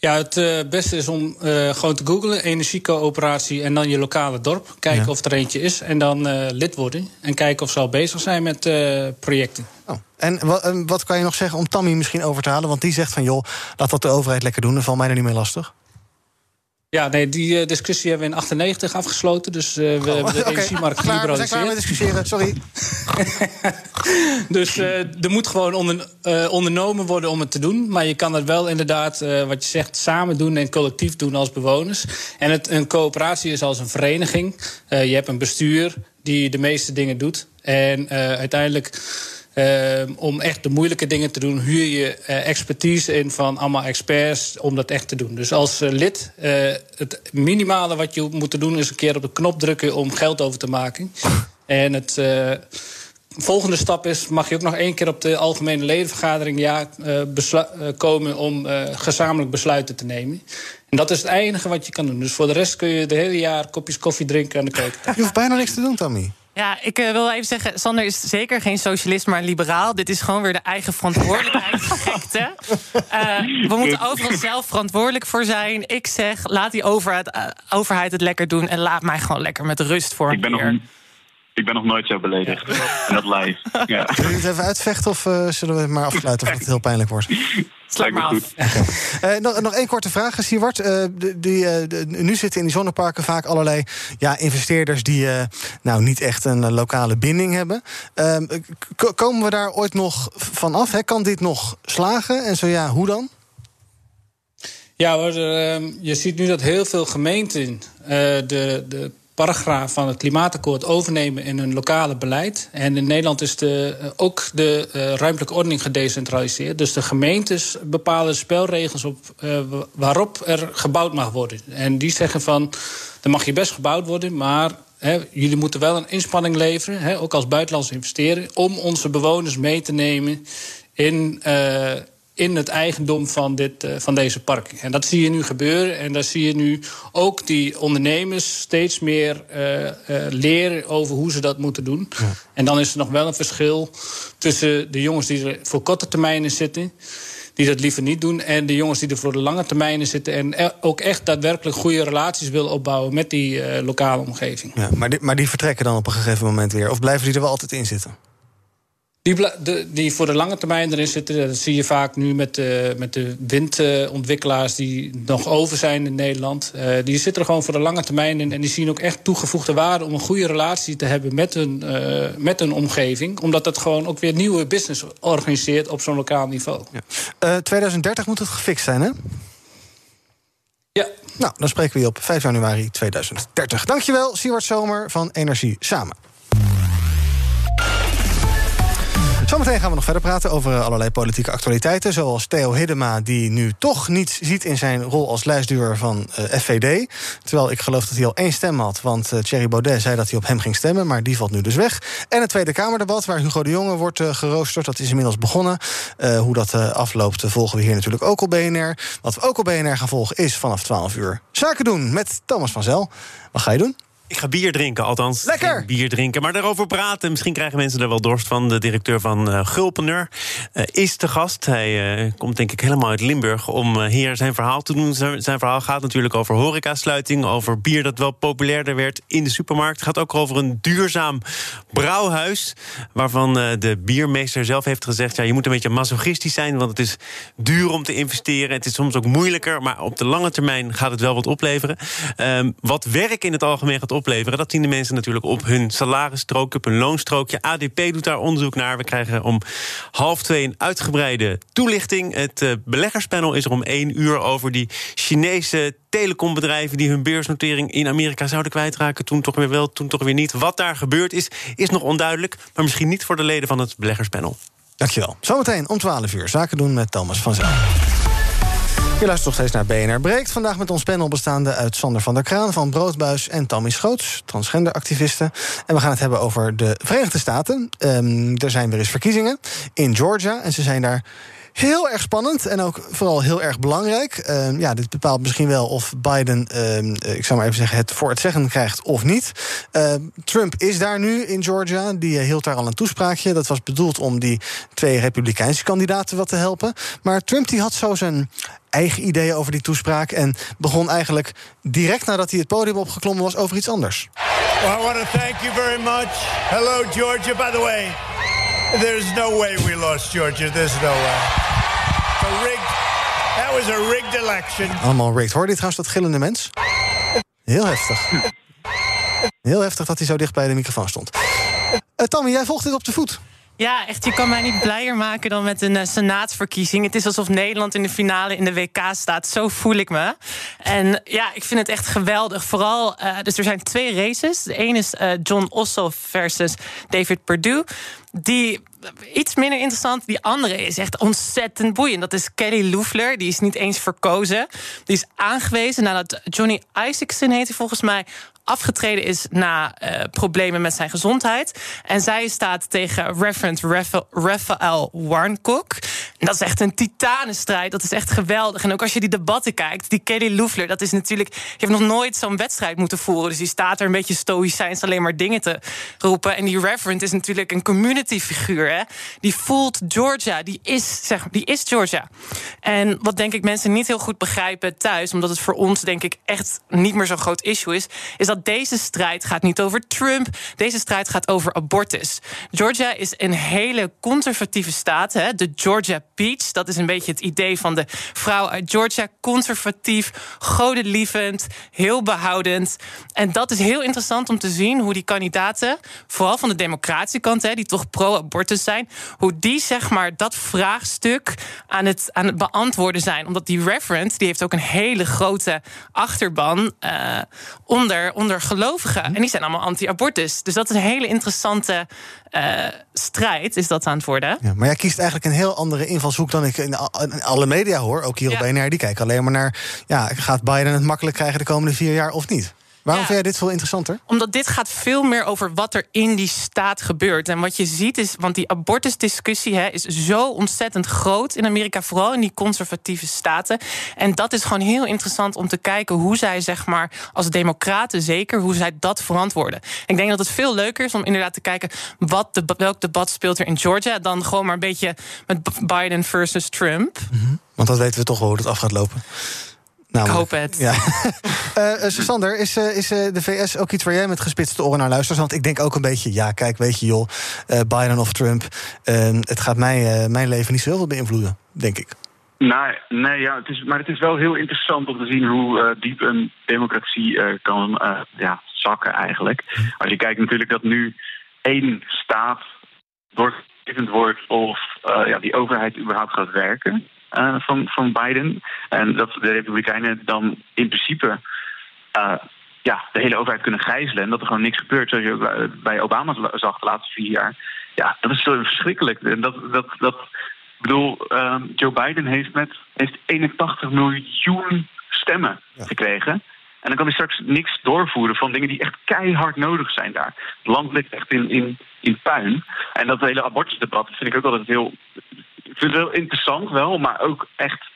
Speaker 12: Ja, het uh, beste is om uh, gewoon te googlen, energiecoöperatie en dan je lokale dorp. Kijken ja. of er eentje is en dan uh, lid worden. En kijken of ze al bezig zijn met projecten.
Speaker 1: Oh. En wat, wat kan je nog zeggen om Tammy misschien over te halen? Want die zegt van joh, laat dat de overheid lekker doen, dan valt mij er niet meer lastig.
Speaker 12: Ja, nee, die uh, discussie hebben we in 98 afgesloten. Dus uh, we oh, hebben de okay. energiemarkt.
Speaker 1: We zijn klaar met discussiëren, sorry.
Speaker 12: dus uh, er moet gewoon onder, ondernomen worden om het te doen. Maar je kan het wel inderdaad, wat je zegt, samen doen en collectief doen als bewoners. En het, een coöperatie is als een vereniging. je hebt een bestuur die de meeste dingen doet. En uiteindelijk... Uh, om echt de moeilijke dingen te doen, huur je uh, expertise in van allemaal experts om dat echt te doen. Dus als uh, lid, het minimale wat je moet doen is een keer op de knop drukken om geld over te maken. En het volgende stap is, mag je ook nog één keer op de algemene ledenvergadering ja, komen om gezamenlijk besluiten te nemen. En dat is het enige wat je kan doen. Dus voor de rest kun je de hele jaar kopjes koffie drinken aan de keuken.
Speaker 1: Je hoeft bijna niks te doen, Tommy.
Speaker 2: Ja, ik uh, wil even zeggen, Sander is zeker geen socialist, maar een liberaal. Dit is gewoon weer de eigen verantwoordelijkheid gekte. Uh, we moeten overal zelf verantwoordelijk voor zijn. Ik zeg, laat die overheid, uh, overheid het lekker doen... en laat mij gewoon lekker met rust voor
Speaker 3: ik ben
Speaker 2: een keer.
Speaker 3: Nog, ik ben nog nooit zo beledigd. En dat live. Ja.
Speaker 1: Zullen we het even uitvechten of zullen we het maar afsluiten... of het heel pijnlijk wordt?
Speaker 2: Sluit maar af.
Speaker 1: Okay. Uh, nog, nog één korte vraag, Siewart. Uh, die, die, uh, de, nu zitten in die zonneparken vaak allerlei ja, investeerders... die nou niet echt een lokale binding hebben. Ehm, komen we daar ooit nog van af? Hè? Kan dit nog slagen? En zo ja, hoe dan?
Speaker 12: Ja, hoor, je ziet nu dat heel veel gemeenten de, de paragraaf van het klimaatakkoord overnemen in hun lokale beleid. En in Nederland is de, ook de uh, ruimtelijke ordening gedecentraliseerd. Dus de gemeentes bepalen spelregels op, uh, waarop er gebouwd mag worden. En die zeggen van, er mag je best gebouwd worden, maar jullie moeten wel een inspanning leveren, ook als buitenlandse investeren, om onze bewoners mee te nemen in, in het eigendom van, dit, uh, van deze parking. En dat zie je nu gebeuren. En daar zie je nu ook die ondernemers steeds meer uh, uh, leren over hoe ze dat moeten doen. Ja. En dan is er nog wel een verschil tussen de jongens die er voor korte termijnen zitten die dat liever niet doen. En de jongens die er voor de lange termijnen zitten. En ook echt daadwerkelijk goede relaties willen opbouwen met die lokale omgeving.
Speaker 1: Ja, maar, die, maar die vertrekken dan op een gegeven moment weer? Of blijven die er wel altijd in zitten?
Speaker 12: Die, de, die voor de lange termijn erin zitten, dat zie je vaak nu met de, met de windontwikkelaars die nog over zijn in Nederland. Uh, die zitten er gewoon voor de lange termijn in en die zien ook echt toegevoegde waarde om een goede relatie te hebben met hun, uh, met hun omgeving. Omdat dat gewoon ook weer nieuwe business organiseert op zo'n lokaal niveau.
Speaker 1: Ja. Uh, 2030 moet het gefixt zijn, hè?
Speaker 12: Ja.
Speaker 1: Nou, dan spreken we je op 5 januari 2030. Dankjewel, Siewart Zomer van Energie Samen. Zometeen gaan we nog verder praten over allerlei politieke actualiteiten. Zoals Theo Hiddema, die nu toch niets ziet in zijn rol als lijstduur van uh, FVD. Terwijl ik geloof dat hij al één stem had. Want uh, Thierry Baudet zei dat hij op hem ging stemmen. Maar die valt nu dus weg. En het Tweede Kamerdebat, waar Hugo de Jonge wordt geroosterd. Dat is inmiddels begonnen. hoe dat afloopt, volgen we hier natuurlijk ook op BNR. Wat we ook op BNR gaan volgen is vanaf 12 uur zaken doen met Thomas van Zel. Wat ga je doen?
Speaker 13: Ik ga bier drinken, althans.
Speaker 1: Lekker!
Speaker 13: Bier drinken, maar daarover praten. Misschien krijgen mensen er wel dorst van. De directeur van uh, Gulpener uh, is te gast. Hij uh, komt denk ik helemaal uit Limburg om hier zijn verhaal te doen. Zijn, zijn verhaal gaat natuurlijk over horecasluiting... over bier dat wel populairder werd in de supermarkt. Het gaat ook over een duurzaam brouwhuis... waarvan de biermeester zelf heeft gezegd... ja, je moet een beetje masochistisch zijn, want het is duur om te investeren. Het is soms ook moeilijker, maar op de lange termijn gaat het wel wat opleveren. Ehm, wat werk in het algemeen gaat opleveren opleveren. Dat zien de mensen natuurlijk op hun salarisstrook, op hun loonstrookje. ADP doet daar onderzoek naar. We krijgen om half twee een uitgebreide toelichting. Het uh, beleggerspanel is er om één uur over die Chinese telecombedrijven die hun beursnotering in Amerika zouden kwijtraken. Toen toch weer wel, toen toch weer niet. Wat daar gebeurd is, is nog onduidelijk. Maar misschien niet voor de leden van het beleggerspanel.
Speaker 1: Dankjewel. Zometeen om 12 uur zaken doen met Thomas van Zel. Je luistert nog steeds naar BNR Breekt. Vandaag met ons panel bestaande uit Sander van der Kraan van Broodbuis en Tammy Schoots, transgenderactivisten. En we gaan het hebben over de Verenigde Staten. Um, er zijn weer eens verkiezingen in Georgia en ze zijn daar Heel erg spannend en ook vooral heel erg belangrijk. Uh, ja, dit bepaalt misschien wel of Biden, uh, ik zou maar even zeggen, het voor het zeggen krijgt of niet. Uh, Trump is daar nu in Georgia. Die hield daar al een toespraakje. Dat was bedoeld om die twee republikeinse kandidaten wat te helpen. Maar Trump die had zo zijn eigen ideeën over die toespraak en begon eigenlijk direct nadat hij het podium opgeklommen was over iets anders.
Speaker 14: Well, I want thank you very much. Hello Georgia, by the way. There's no way we lost Georgia. There's no way. A rigged, that was a rigged election.
Speaker 1: Allemaal rigged. Hoor je trouwens dat gillende mens? Heel heftig. Heel heftig dat hij zo dicht bij de microfoon stond. Uh, Tammy, jij volgt dit op de voet.
Speaker 2: Ja, echt, je kan mij niet blijer maken dan met een uh, senaatsverkiezing. Het is alsof Nederland in de finale in de WK staat. Zo voel ik me. En ja, ik vind het echt geweldig. Vooral, uh, dus er zijn twee races. De ene is uh, John Ossoff versus David Perdue. Die iets minder interessant. Die andere is echt ontzettend boeiend. Dat is Kelly Loeffler. Die is niet eens verkozen. Die is aangewezen nadat Johnny Isaacson heet hij volgens mij afgetreden is na uh, problemen met zijn gezondheid. En zij staat tegen Reverend Raphael Warncock. En dat is echt een titanenstrijd. Dat is echt geweldig. En ook als je die debatten kijkt, die Kelly Loeffler, dat is natuurlijk. Je hebt nog nooit zo'n wedstrijd moeten voeren. Dus die staat er een beetje stoïcijns alleen maar dingen te roepen. En die Reverend is natuurlijk een community figuur. Die voelt Georgia. Die is, zeg, die is Georgia. En wat denk ik mensen niet heel goed begrijpen thuis, omdat het voor ons denk ik echt niet meer zo'n groot issue is, is dat deze strijd gaat niet over Trump. Deze strijd gaat over abortus. Georgia is een hele conservatieve staat. Hè? De Georgia Peach. Dat is een beetje het idee van de vrouw uit Georgia. Conservatief, godelievend, heel behoudend. En dat is heel interessant om te zien hoe die kandidaten, vooral van de democratische kant, hè, die toch pro-abortus zijn, hoe die zeg maar dat vraagstuk aan het, aan het beantwoorden zijn. Omdat die referent, die heeft ook een hele grote achterban uh, onder, onder gelovigen. En die zijn allemaal anti-abortus. Dus dat is een hele interessante uh, strijd, is dat aan het worden.
Speaker 1: Ja, maar jij kiest eigenlijk een heel andere invalshoek dan ik in alle media hoor. Ook hier op BNR, die kijken alleen maar naar... Ja, gaat Biden het makkelijk krijgen de komende vier jaar of niet? Waarom vind jij dit veel interessanter?
Speaker 2: Omdat dit gaat veel meer over wat er in die staat gebeurt. En wat je ziet is, want die abortusdiscussie hè, is zo ontzettend groot in Amerika, vooral in die conservatieve staten. En dat is gewoon heel interessant om te kijken hoe zij, zeg maar, als democraten zeker, hoe zij dat verantwoorden. Ik denk dat het veel leuker is om inderdaad te kijken wat de, welk debat speelt er in Georgia, dan gewoon maar een beetje met Biden versus Trump.
Speaker 1: Want dat weten we toch wel hoe het af gaat lopen. Namelijk-
Speaker 2: Ik hoop het.
Speaker 1: Ja. Eh eh, Sander, is, eh, is eh, de VS ook iets waar jij met gespitste oren naar luistert? Want ik denk ook een beetje, ja, kijk, weet je joh, eh, Biden of Trump, eh, het gaat mij, eh, mijn leven niet zo heel veel beïnvloeden, denk ik.
Speaker 3: Nou, nee, ja, het is, maar het is wel heel interessant om te zien hoe eh, diep een democratie eh, kan eh, ja, zakken eigenlijk. Als je kijkt natuurlijk dat nu één staat doorgevend wordt of eh, ja, die overheid überhaupt gaat werken eh, van, van Biden. En dat de Republikeinen dan in principe eh, ja, de hele overheid kunnen gijzelen en dat er gewoon niks gebeurt, zoals je bij- Obama zag de laatste vier jaar. Ja, dat is zo verschrikkelijk. En dat, dat, dat, ik bedoel, ehm, Joe Biden heeft met heeft 81 miljoen stemmen gekregen. En dan kan hij straks niks doorvoeren van dingen die echt keihard nodig zijn daar. Het land ligt echt in, in, in puin. En dat hele abortusdebat dat vind ik ook altijd heel. Ik vind het heel interessant wel, maar ook echt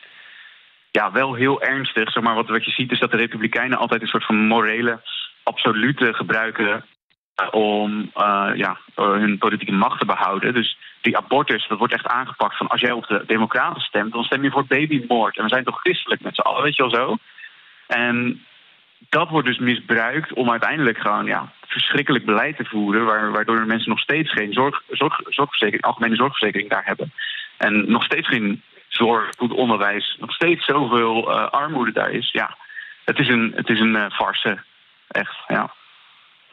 Speaker 3: ja, wel heel ernstig. Zeg maar, wat, wat je ziet is dat de Republikeinen altijd een soort van morele absolute gebruiken eh, om eh, ja, eh, hun politieke macht te behouden. Dus die abortus, dat wordt echt aangepakt van als jij op de Democraten stemt, dan stem je voor babymoord. En we zijn toch christelijk met z'n allen, weet je wel zo? En dat wordt dus misbruikt om uiteindelijk gewoon ja, verschrikkelijk beleid te voeren, waar, waardoor mensen nog steeds geen zorg, zorg, zorgverzekering, algemene zorgverzekering daar hebben. En nog steeds geen zorg, goed onderwijs, nog steeds zoveel eh, armoede daar is. Ja, het is een, het is een eh, farce. Echt, ja.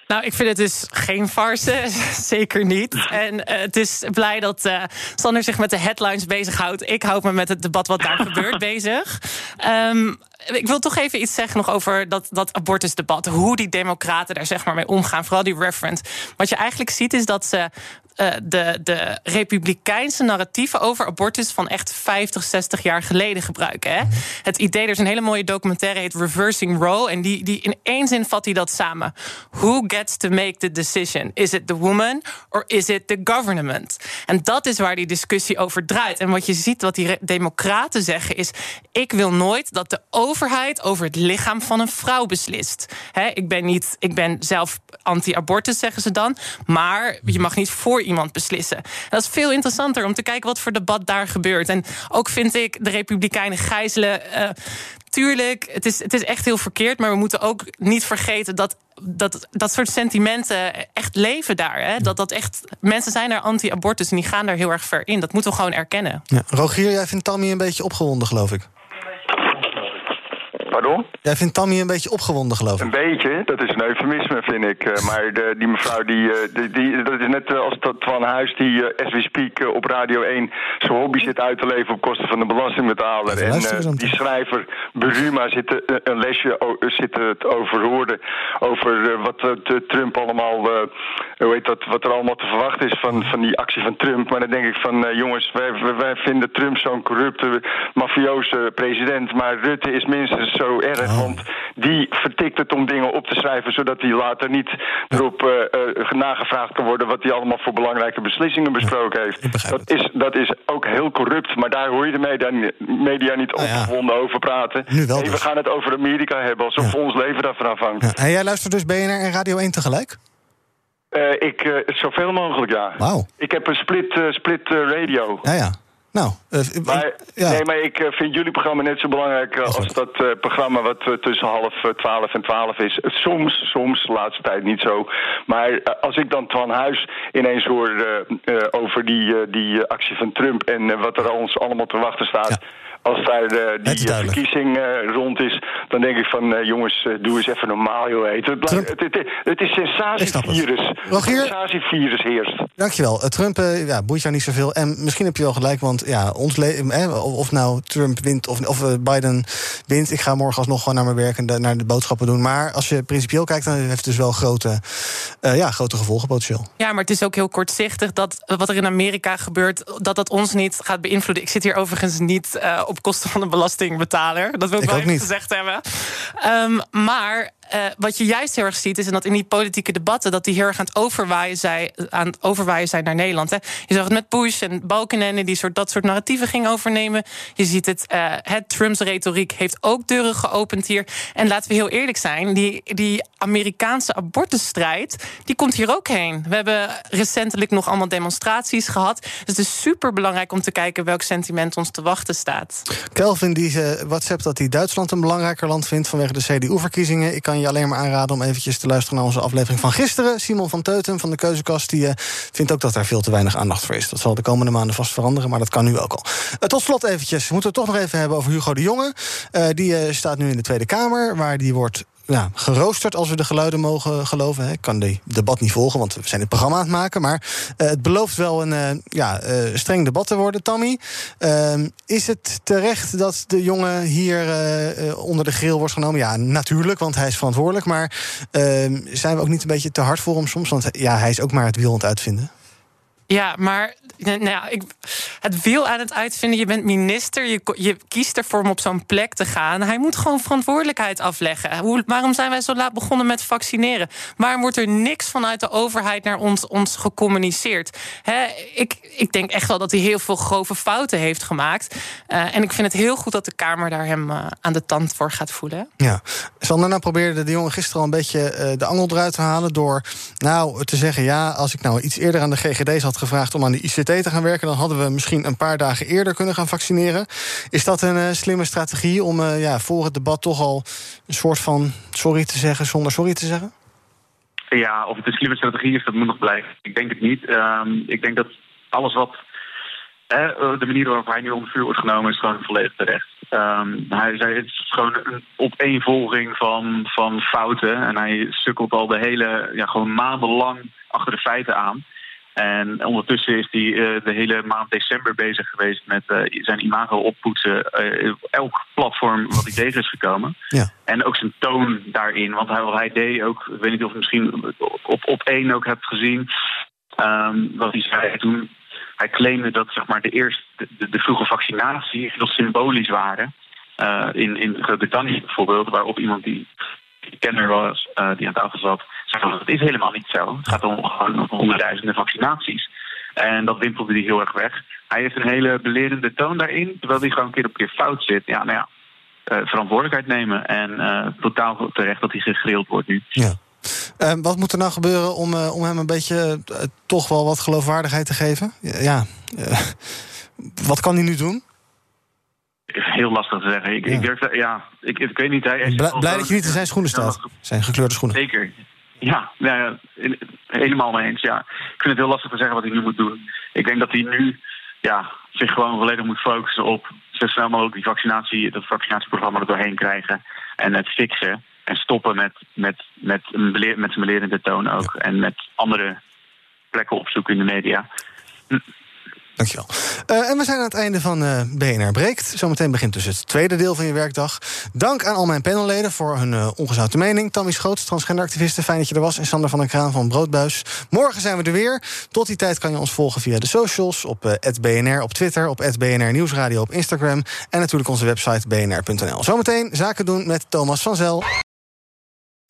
Speaker 2: Nou, ik vind het dus geen farce, zeker niet. En eh, het is blij dat eh, Sander zich met de headlines bezighoudt. Ik houd me met het debat wat daar gebeurt bezig. Ehm, ik wil toch even iets zeggen nog over dat, dat abortusdebat. Hoe die democraten daar zeg maar mee omgaan. Vooral die referent. Wat je eigenlijk ziet is dat ze eh, de, de republikeinse narratieven over abortus van echt 50, 60 jaar geleden gebruiken. Hè? Het idee, er is een hele mooie documentaire, heet Reversing Roe. En die, die in één zin vat hij dat samen. Who gets to make the decision? Is it the woman or is it the government? En dat is waar die discussie over draait. En wat je ziet, wat die democraten zeggen, is: ik wil nooit dat de overheid over het lichaam van een vrouw beslist. Ik, ben niet, ik ben zelf anti-abortus, zeggen ze dan. Maar je mag niet voor iemand beslissen. En dat is veel interessanter om te kijken wat voor debat daar gebeurt. En ook vind ik de Republikeinen gijzelen. eh, tuurlijk, het is, het is echt heel verkeerd. Maar we moeten ook niet vergeten dat. Dat, dat soort sentimenten echt leven daar. Hè? Dat, dat echt, mensen zijn daar anti-abortus en die gaan daar heel erg ver in. Dat moeten we gewoon erkennen.
Speaker 1: Ja. Rogier, jij vindt Tammy een beetje opgewonden, geloof ik.
Speaker 15: Pardon?
Speaker 1: Jij vindt Tammy een beetje opgewonden, geloof ik.
Speaker 15: Een beetje, dat is een eufemisme, vind ik. Eh, maar de, die mevrouw, die, eh, die, die- dat is net eh, als dat Van Huis... die as we speak op Radio 1 zijn hobby zit uit te leven... op kosten van de belastingbetaler. En die schrijver Buruma zit een lesje zit het overhoorde... over wat Trump allemaal... hoe heet dat, wat er allemaal te verwachten is van, van die actie van Trump. Maar dan denk ik van, jongens, wij, wij, wij vinden Trump zo'n corrupte, mafioze president... maar Rutte is minstens zo erg, want die vertikt het om dingen op te schrijven... zodat hij later niet erop eh, nagevraagd kan worden... wat hij allemaal voor belangrijke beslissingen besproken heeft. Dat is, dat is ook heel corrupt, maar daar hoor je de media, media niet opgewonden over praten.
Speaker 1: Nu wel
Speaker 15: Nee, we
Speaker 1: dus.
Speaker 15: gaan het over Amerika hebben, alsof ons leven daarvan afhangt.
Speaker 1: Ja. En jij luistert dus BNR en Radio 1 tegelijk?
Speaker 15: Eh, ik, zoveel mogelijk, ja.
Speaker 1: Wauw.
Speaker 15: Ik heb een split, split radio.
Speaker 1: Ja, ja. Nou, eh,
Speaker 15: Maar,
Speaker 1: ja.
Speaker 15: Nee, maar ik eh, vind jullie programma net zo belangrijk eh, als dat programma wat tussen half twaalf en twaalf is. Soms, soms, de laatste tijd niet zo. Maar als ik dan Twan Huis ineens hoor over die, die actie van Trump en wat er ons allemaal te wachten staat. Als daar eh, die eh, verkiezing eh, rond is, dan denk ik van eh, jongens, doe eens even normaal, joh. Het, het, het, het is sensatievirus.
Speaker 1: Rogier?
Speaker 15: Sensatievirus heerst.
Speaker 1: Dankjewel. Trump ja, boeit jou niet zoveel. En misschien heb je wel gelijk, want ja, ons eh, of nou Trump wint of, of Biden wint. Ik ga morgen alsnog gewoon naar mijn werk en de- naar de boodschappen doen. Maar als je principieel kijkt, dan heeft het dus wel grote, eh, ja, grote gevolgen potentieel.
Speaker 2: Ja, maar het is ook heel kortzichtig dat wat er in Amerika gebeurt, dat dat ons niet gaat beïnvloeden. Ik zit hier overigens niet eh, op kosten van de belastingbetaler. Dat wil ik,
Speaker 1: Ik
Speaker 2: wel even
Speaker 1: niet.
Speaker 2: gezegd hebben. Ehm, maar uh, wat je juist heel erg ziet, is dat in die politieke debatten dat die heel erg aan het overwaaien zijn, aan overwaaien zijn naar Nederland. Hè. Je zag het met Bush en Balkenende, die soort, dat soort narratieven gingen overnemen. Je ziet het, uh, het Trumps retoriek heeft ook deuren geopend hier. En laten we heel eerlijk zijn, die, die Amerikaanse abortusstrijd, die komt hier ook heen. We hebben recentelijk nog allemaal demonstraties gehad. Dus het is super belangrijk om te kijken welk sentiment ons te wachten staat.
Speaker 1: Kelvin die uh, WhatsApp dat hij Duitsland een belangrijker land vindt vanwege de CDU-verkiezingen. Ik kan je alleen maar aanraden om eventjes te luisteren naar onze aflevering van gisteren. Simon van Teuten van de Keuzekast die uh, vindt ook dat daar veel te weinig aandacht voor is. Dat zal de komende maanden vast veranderen, maar dat kan nu ook al. Uh, tot slot eventjes, we moeten het toch nog even hebben over Hugo de Jonge. die staat nu in de Tweede Kamer, waar die wordt ja, geroosterd, als we de geluiden mogen geloven. Ik kan die debat niet volgen, want we zijn het programma aan het maken. Maar uh, het belooft wel een uh, ja, uh, streng debat te worden, Tammy. Is het terecht dat de jongen hier onder de grill wordt genomen? Ja, natuurlijk, want hij is verantwoordelijk. Maar zijn we ook niet een beetje te hard voor hem soms? Want ja, hij is ook maar het wiel aan het uitvinden.
Speaker 2: Ja, maar nou ja, ik, het wiel aan het uitvinden. Je bent minister, je, je kiest ervoor om op zo'n plek te gaan. Hij moet gewoon verantwoordelijkheid afleggen. Hoe, waarom zijn wij zo laat begonnen met vaccineren? Waarom wordt er niks vanuit de overheid naar ons, ons gecommuniceerd? ik, ik denk echt wel dat hij heel veel grove fouten heeft gemaakt. Uh, en ik vind het heel goed dat de Kamer daar hem uh, aan de tand voor gaat voelen.
Speaker 1: Ja, Sander, nou probeerde de jongen gisteren al een beetje uh, de angel eruit te halen... door nou te zeggen, ja, als ik nou iets eerder aan de GGD's had gevraagd... om aan de ICT te gaan werken... dan hadden we misschien een paar dagen eerder kunnen gaan vaccineren. Is dat een uh, slimme strategie om uh, ja, voor het debat toch al een soort van sorry te zeggen zonder sorry te zeggen?
Speaker 3: Ja, of het een slimme strategie is, dat moet nog blijven. Ik denk het niet. Um, ik denk dat alles wat. Eh, de manier waarop hij nu onder vuur wordt genomen is gewoon volledig terecht. Um, hij zei het is gewoon een opeenvolging van, van fouten. En hij sukkelt al de hele, ja, gewoon maandenlang achter de feiten aan. En ondertussen is hij uh, de hele maand december bezig geweest met uh, zijn imago oppoetsen. Uh, elk platform wat hij tegen is gekomen.
Speaker 1: Ja.
Speaker 3: En ook zijn toon daarin. Want hij, wat hij deed ook, ik weet niet of je misschien op, op één ook hebt gezien. Um, wat hij zei toen. Hij claimde dat zeg maar, de, eerste, de, de vroege vaccinatie heel symbolisch waren. in, in Groot-Brittannië bijvoorbeeld, waarop iemand die kenner was, die aan tafel zat, dat is helemaal niet zo. Het gaat om gewoon honderdduizenden vaccinaties. En dat wimpelde hij heel erg weg. Hij heeft een hele belerende toon daarin, terwijl hij gewoon een keer op keer fout zit. Ja, nou ja, uh, verantwoordelijkheid nemen. En uh, totaal terecht dat hij gegrild wordt nu.
Speaker 1: Ja. Uh, wat moet er nou gebeuren om, om hem een beetje toch wel wat geloofwaardigheid te geven? Ja, wat kan hij nu doen?
Speaker 3: Heel lastig te zeggen. Ik, ja. ik, durf, ja, ik, ik weet niet. Hij,
Speaker 1: Blij, blij dat je niet in zijn schoenen staat. Zijn gekleurde schoenen.
Speaker 3: Zeker. Ja, nou ja, helemaal mee eens. Ja. Ik vind het heel lastig te zeggen wat hij nu moet doen. Ik denk dat hij nu ja, zich gewoon volledig moet focussen op zo snel mogelijk die vaccinatie, dat vaccinatieprogramma er doorheen krijgen. En het fixen. En stoppen met, met, met, met zijn belerende toon ook. Ja. En met andere plekken opzoeken in de media.
Speaker 1: Dankjewel. Uh, en we zijn aan het einde van uh, BNR Breekt. Zometeen begint dus het tweede deel van je werkdag. Dank aan al mijn panelleden voor hun uh, ongezouten mening. Tammy Schoots, transgenderactiviste, fijn dat je er was. En Sander van der Kraan van Broodbuis. Morgen zijn we er weer. Tot die tijd kan je ons volgen via de socials. Op BNR op Twitter, op BNR Nieuwsradio op Instagram. En natuurlijk onze website bnr.nl. Zometeen zaken doen met Thomas van Zel.